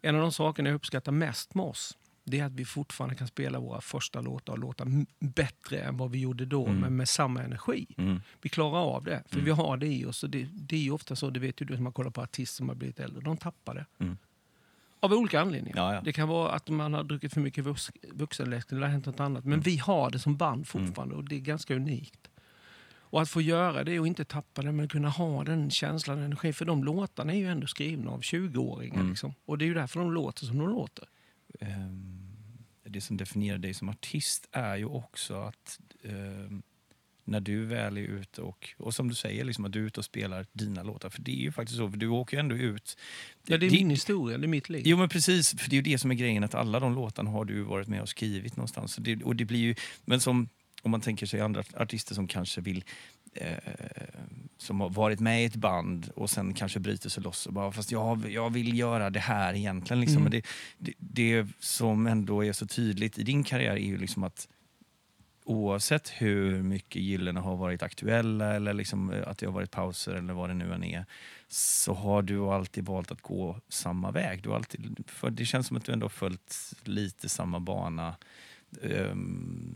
En av de sakerna jag uppskattar mest med oss, det är att vi fortfarande kan spela våra första låtar och låta m- bättre än vad vi gjorde då, Mm. men med samma energi. Mm. Vi klarar av det, för Mm. vi har det i oss. Och det, det är ju ofta så, det vet ju du som har kollat på artister som har blivit äldre, de tappar det. Mm. Av olika anledningar. Ja, ja. Det kan vara att man har druckit för mycket vux, vuxenläsk eller det har hänt något annat. Men Mm. vi har det som band fortfarande och det är ganska unikt. Och att få göra det och inte tappa det, men kunna ha den känslan och energin. För de låtarna är ju ändå skrivna av 20-åringar. Mm. Liksom. Och det är ju därför de låter som de låter. Ehm, det som definierar dig som artist är ju också att ehm, när du väl är ute och, och som du säger, liksom att du är ute och spelar dina låtar. För det är ju faktiskt så, för du åker ju ändå ut. Ja, det är min historia, det är mitt liv. Jo men precis, för det är ju det som är grejen att alla de låtarna har du varit med och skrivit någonstans. Det, och det blir ju, men som om man tänker sig andra artister som kanske vill eh, som har varit med i ett band och sen kanske bryter sig loss och bara fast jag, jag vill göra det här egentligen. Liksom. Mm. Men det, det, det som ändå är så tydligt i din karriär är ju liksom att oavsett hur mycket Gyllene har varit aktuella eller liksom eh, att det har varit pauser eller vad det nu än är så har du alltid valt att gå samma väg. Du alltid, för det känns som att du ändå har följt lite samma bana. Ehm,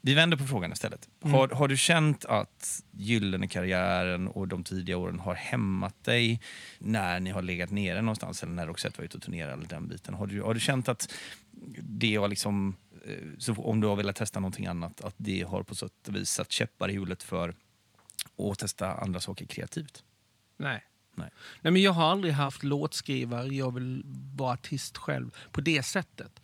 vi vänder på frågan istället. Mm. Har, har du känt att Gyllene-karriären och de tidiga åren har hämmat dig när ni har legat nere någonstans eller när Roxette var ute och turnerade? Eller den biten? Har, du, har du känt att det har liksom, eh, om du har velat testa någonting annat, att det har på sätt och vis satt käppar i hjulet för att testa andra saker kreativt? Nej. Nej. Nej, men jag har aldrig haft låtskrivare, jag vill vara artist själv på det sättet.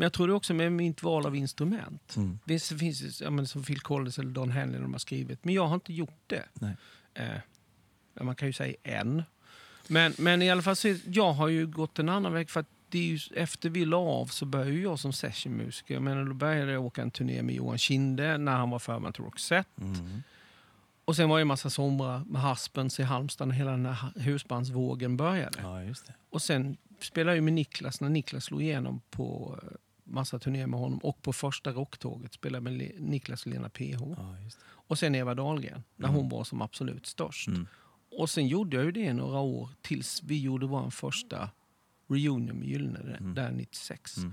Men jag tror det också med mitt val av instrument. Mm. Visst det finns ja, men som Phil Collins eller Don Henley de har skrivit, men jag har inte gjort det. Eh, man kan ju säga en. Men, men i alla fall, så, jag har ju gått en annan väg. för att det är ju, efter vi la av så började jag som sessionmusiker. Jag menar, då började jag åka en turné med Johan Kinde när han var förband till Roxette. Mm. Och sen var det en massa somrar med Haspens i Halmstad när hela den här husbandsvågen började. Ja. Och sen spelade jag med Niklas när Niklas slog igenom på eh, massa turnéer med honom. Och på första rocktåget spelade med Le- Niklas och Lena PH. Ja. Och sen Eva Dahlgren, när Mm. hon var som absolut störst. Mm. Och sen gjorde jag ju det några år tills vi gjorde vår första reunion med Gyllene Mm. där 96. Mm.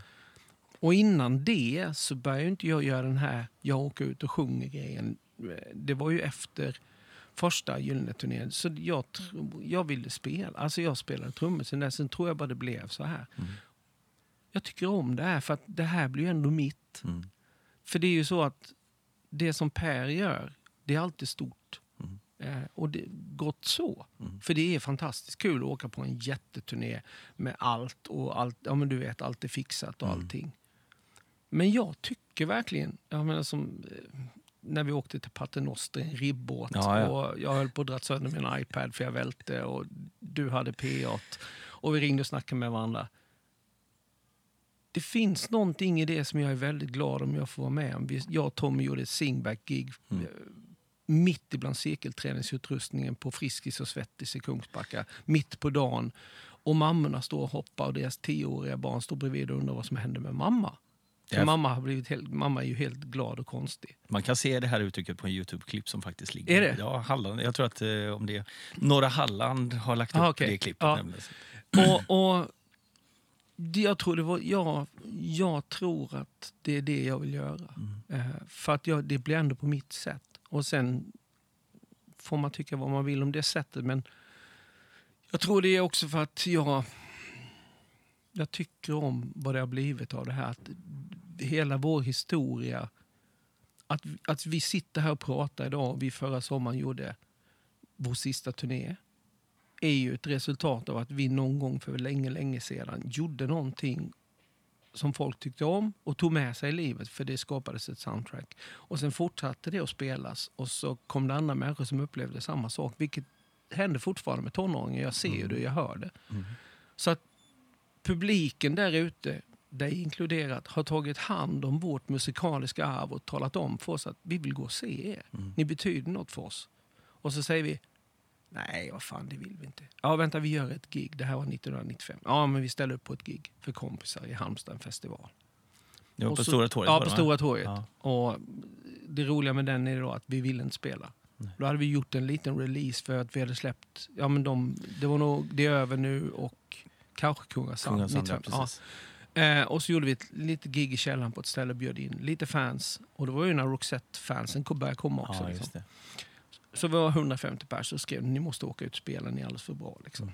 Och innan det så började inte jag göra den här jag åker ut och sjunger grejen. Det var ju efter första Gyllene turnén. Så jag, jag ville spela. Alltså jag spelade trummor sen dess. Sen tror jag bara det blev så här. Mm. Jag tycker om det här för att det här blir ju ändå mitt. Mm. För det är ju så att det som Per gör, det är alltid stort. Mm. Eh, och det gott så. Mm. För det är fantastiskt kul att åka på en jätteturné med allt och allt, ja men du vet, allt är fixat och Mm. allting. Men jag tycker verkligen, jag menar som eh, när vi åkte till Paternoster, en ribbåt Ja, ja. och jag höll på att dra sönder min iPad för jag välte och du hade P8 och vi ringde och snackade med varandra. Det finns någonting i det som jag är väldigt glad om jag får vara med om. Jag och Tommy gjorde ett singback-gig Mm. eh, mitt ibland cirkelträningsutrustningen på Friskis och Svettis i Kungsbacka, mitt på dagen. Och mammorna står och hoppar och deras tioåriga barn står bredvid och undrar vad som händer med mamma. Ja. mamma, har blivit helt, mamma är ju helt glad och konstig. Man kan se det här uttrycket på en Youtube-klipp som faktiskt ligger. Är det? Ja, Halland. Jag tror att eh, om det Norra Halland har lagt upp Ah, okej. det klippet. Ja. Och, och jag, tror det var, jag, jag tror att det är det jag vill göra. Mm. Eh, för att jag, det blir ändå på mitt sätt. Och sen får man tycka vad man vill om det sättet. Men jag tror det är också för att jag, jag tycker om vad det har blivit av det här. Att hela vår historia, att, att vi sitter här och pratar idag, vi förra sommaren gjorde vår sista turné är ju ett resultat av att vi någon gång för länge, länge sedan gjorde någonting som folk tyckte om och tog med sig i livet för det skapades ett soundtrack. Och sen fortsatte det att spelas och så kom det andra människor som upplevde samma sak. Vilket händer fortfarande med tonåringar. Jag ser ju det, jag hör det. Mm. Så att publiken där ute, dig inkluderat, har tagit hand om vårt musikaliska arv och talat om för oss att vi vill gå och se er. Mm. Ni betyder något för oss. Och så säger vi, nej vad fan det vill vi inte. Ja vänta vi gör ett gig, det här var 1995. Ja men vi ställer upp på ett gig för kompisar i Halmstad, en festival. Det var på så- Stora torget? Ja, på? Stora torget. Ja. Och det roliga med den är då att vi ville inte spela. Nej. Då hade vi gjort en liten release för att vi hade släppt, ja men de, det var nog Det är över nu och kanske Kungasand. Kungasand, ja, 95. Ja. precis. Eh, och så gjorde vi ett litet gig i källaren på ett ställe och bjöd in lite fans. Och det var ju när Roxette-fansen kom- började komma också. Ja, liksom. Så vi var 150 pers och skrev ni måste åka ut och spela, ni är alldeles för bra. Liksom.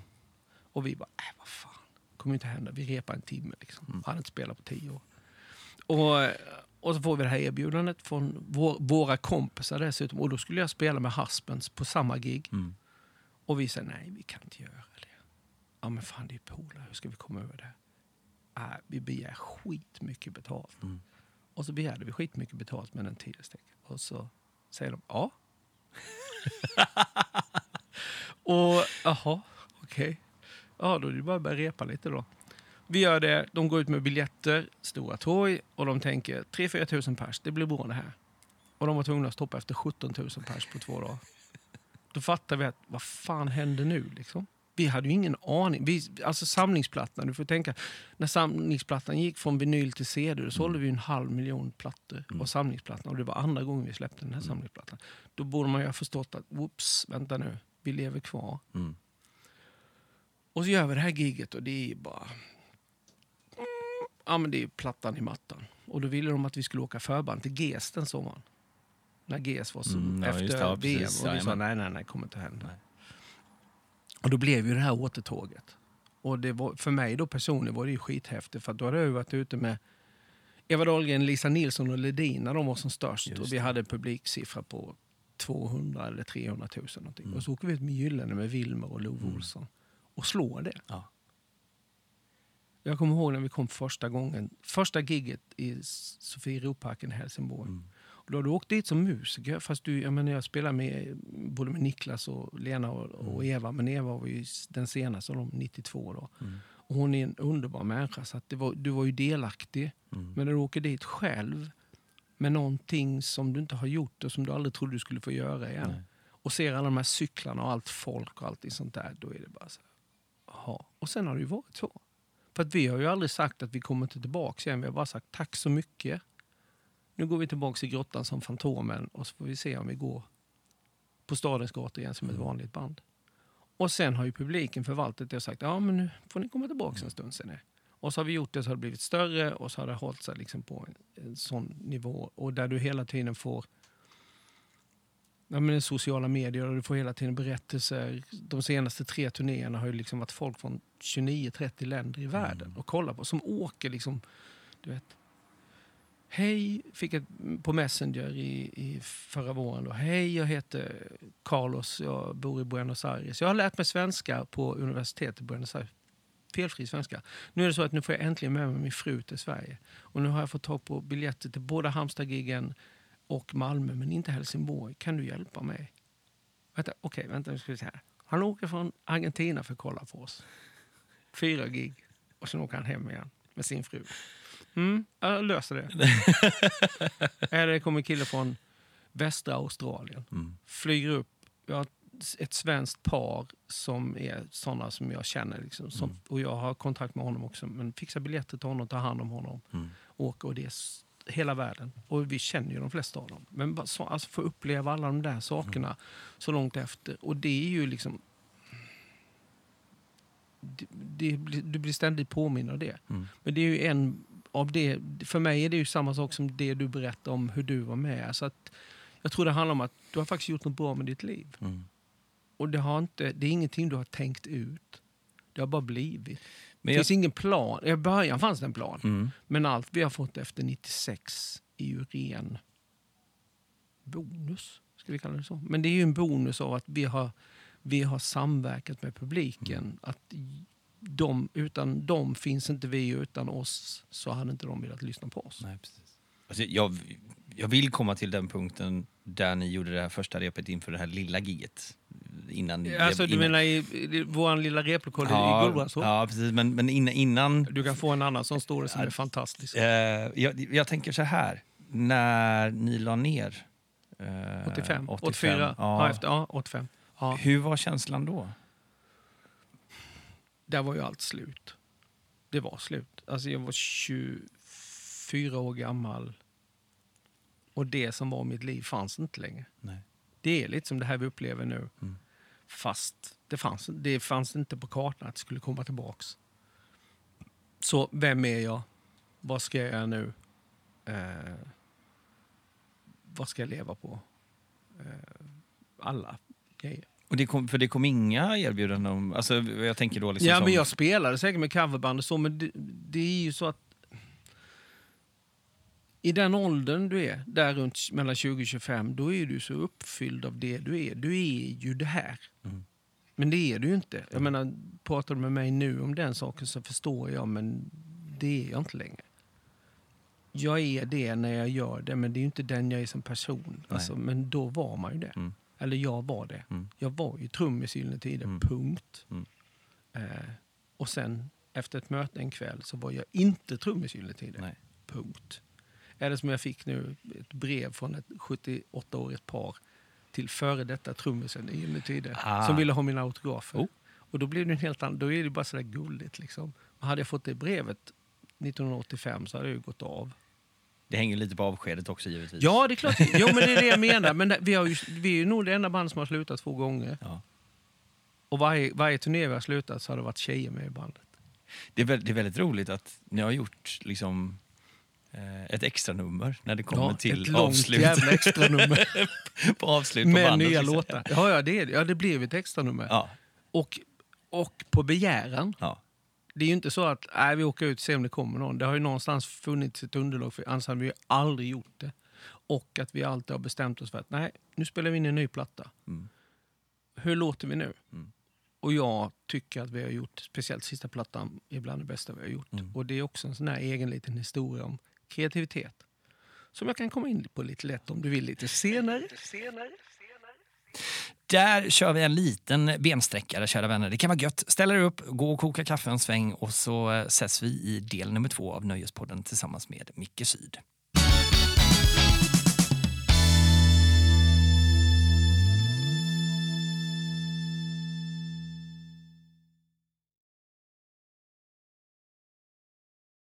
Och vi bara, äh, vad fan, kommer inte hända. Vi repar en timme. Liksom. Mm. Hade inte spelat på tio år. Och, och så får vi det här erbjudandet från vår, våra kompisar dessutom. Och då skulle jag spela med Haspens på samma gig. Mm. Och vi säger nej, vi kan inte göra det. Ja men fan det är polare, hur ska vi komma över det? Äh, vi begär skitmycket betalt. Mm. Och så begärde vi skitmycket betalt med en tidestecken. Och så säger de ja. och jaha, okej. Ja, då är det bara att börja repa lite då. Vi gör det, de går ut med biljetter, Stora torg, och de tänker 3-4 tusen pers, det blir bra det här. Och de var tvungna att stoppa efter 17 000 pers på två dagar. Då fattar vi att vad fan händer nu liksom? Vi hade ju ingen aning. Vi, alltså samlingsplattan, du får tänka, när samlingsplattan gick från vinyl till CD, då sålde vi en halv miljon plattor Mm. av samlingsplattan. Och det var andra gången vi släppte den här samlingsplattan. Då borde man ju ha förstått att, whoops, vänta nu, vi lever kvar. Mm. Och så gör vi det här giget och det är bara... Mm, Ja men det är plattan i mattan. Och då ville de att vi skulle åka förband till GES den sommaren. När GES var så Mm, ja, efter just det, ja, VM. Och vi sa nej, nej, nej, kommer inte hända. Nej. Och då blev ju det här återtåget. Och det var, för mig då personligen var det ju skithäftigt för då hade jag varit ute med Eva Dahlgren, Lisa Nilsson och Ledin när de var som störst. Och vi hade publiksiffra på 200 eller 300 000 någonting. Mm. Och så åker vi ut med Gyllene med Wilmer och Love Mm. Olsson. Och slår det. Ja. Jag kommer ihåg när vi kom första gången, första gigget i Sofieroparken i Helsingborg. Mm. Då har du åkt dit som musiker, fast du, jag, menar, jag spelar med både med Niklas och Lena och, och Eva, men Eva var ju den senaste av dem, 92 då. Mm. Och hon är en underbar människa, så att var, du var ju delaktig. Mm. Men när du åker dit själv med någonting som du inte har gjort och som du aldrig trodde du skulle få göra igen. Nej. Och ser alla de här cyklarna och allt folk och allt sånt där, då är det bara så här, jaha. Och sen har det ju varit så. För att vi har ju aldrig sagt att vi kommer inte tillbaka igen. Vi har bara sagt tack så mycket. Nu går vi tillbaka i grottan som Fantomen och så får vi se om vi går på stadens gator igen som ett vanligt band. Och sen har ju publiken förvaltat det och sagt ja men nu får ni komma tillbaka en stund sen. Och så har vi gjort det så har det blivit större och så har det hållit sig liksom på en, en sån nivå. Och där du hela tiden får ja, men sociala medier och du får hela tiden berättelser. De senaste tre turnéerna har ju liksom varit folk från 29-30 länder i världen och kollar på. Som åker liksom, du vet. Hej, fick jag på Messenger i, i förra våren. Då. Hej, jag heter Carlos, jag bor i Buenos Aires. Jag har lärt mig svenska på universitetet i Buenos Aires. Felfri svenska. Nu är det så att nu får jag äntligen med mig min fru till Sverige. Och nu har jag fått tag på biljetter till båda Halmstad-giggen och Malmö, men inte Helsingborg. Kan du hjälpa mig? Vänta, Okej, vänta nu ska vi se här. Han åker från Argentina för att kolla på oss. Fyra gig. Och sen åker han hem igen med sin fru. Mm, jag löser det. Eller det kommer en kille från västra Australien. Mm. Flyger upp. Jag har ett svenskt par som är såna som jag känner. Liksom, som, Och jag har kontakt med honom också. Men fixar biljetter till honom, tar hand om honom. Mm. Åker och det är hela världen. Och vi känner ju de flesta av dem. Men bara så, alltså få uppleva alla de där sakerna så långt efter. Och det är ju liksom... Det, det, du blir ständigt påminn av det. Mm. Men det är ju en av det, för mig är det ju samma sak som det du berättar om hur du var med. Så att, jag tror det handlar om att du har faktiskt gjort något bra med ditt liv. Mm. Och det, har inte, det är ingenting du har tänkt ut. Det har bara blivit. Men det jag, finns ingen plan. I början fanns det en plan. mm. Men allt vi har fått efter 96 är ju ren bonus. Ska vi kalla det så? Men det är ju en bonus av att vi har, vi har samverkat med publiken. Att de, utan dem finns inte vi, utan oss så hade inte de velat lyssna på oss. Nej, precis. Alltså, jag, jag vill komma till den punkten där ni gjorde det här första repet inför det här lilla giget. Innan ni Alltså blev- du innan, menar i, i vår lilla replokal ja, i Gullbrandstorp? Ja, precis. Men, men innan... innan Du kan få en annan som står där som Ja, är fantastisk. eh, jag, jag tänker så här. När ni la ner... eh, 85, 85, 84, ja. Ja, efter, ja 85. Ja, Hur var känslan då? Där var ju allt slut. Det var slut. Alltså jag var 24 år gammal. Och det som var mitt liv fanns inte längre. Nej. Det är lite som det här vi upplever nu. Mm. Fast det fanns, det fanns inte på kartan att det skulle komma tillbaks. Så vem är jag? Vad ska jag göra nu? Eh, vad ska jag leva på? Eh, alla grejer. Och det kom, för det kom inga erbjudanden om... Alltså, jag tänker då liksom ja, som, men jag spelade säkert med coverband och så, men det, det är ju så att i den åldern du är, där runt mellan 20 och 25, då är du så uppfylld av det du är. Du är ju det här. Mm. Men det är du ju inte. Jag menar, pratar du med mig nu om den saken så förstår jag, men det är jag inte längre. Jag är det när jag gör det, men det är ju inte den jag är som person. Alltså, men då var man ju det. Mm. Eller jag var det. Mm. Jag var ju trummis i Gyllene Tider, Mm. punkt. Mm. Eh, och sen efter ett möte en kväll så var jag inte trummis i Gyllene Tider, Nej. punkt. Eller som jag fick nu, ett brev från ett 78-årigt par till före detta trummisen i Gyllene Tider Ah. som ville ha mina autografer. Oh. Och då blev det en helt annan, då är det bara sådär gulligt liksom. Och hade jag fått det brevet 1985 så hade jag ju gått av. Det hänger lite på avskedet också givetvis. Ja, det är klart. Jo, men det är det jag menar. Men vi, har ju, vi är ju nog det enda band som har slutat två gånger. Ja. Och varje, varje turné vi har slutat så har det varit tjejer med i bandet. Det, är, väl- det är väldigt roligt att ni har gjort liksom, eh, ett extra nummer när det kommer Ja, till ett långt avslut. jävla extra nummer på avslut på med bandet. nya låtar. Ja, ja, det. ja, det blev ett extra nummer. Ja, Och, och på begäran. ja. Det är ju inte så att nej, vi åker ut och ser om det kommer någon. Det har ju någonstans funnits ett underlag för annars hade vi ju aldrig gjort det. Och att vi alltid har bestämt oss för att nej, nu spelar vi in en ny platta. Mm. Hur låter vi nu? Mm. Och jag tycker att vi har gjort, speciellt sista plattan, är bland det bästa vi har gjort. Mm. Och det är också en sån här egen liten historia om kreativitet. som jag kan komma in på lite lätt om du vill lite senare. Där kör vi en liten bensträckare, kära vänner. Det kan vara gött. Ställ er upp, gå och koka kaffe en sväng och så eh, ses vi i del nummer två av Nöjespodden tillsammans med Micke Syd.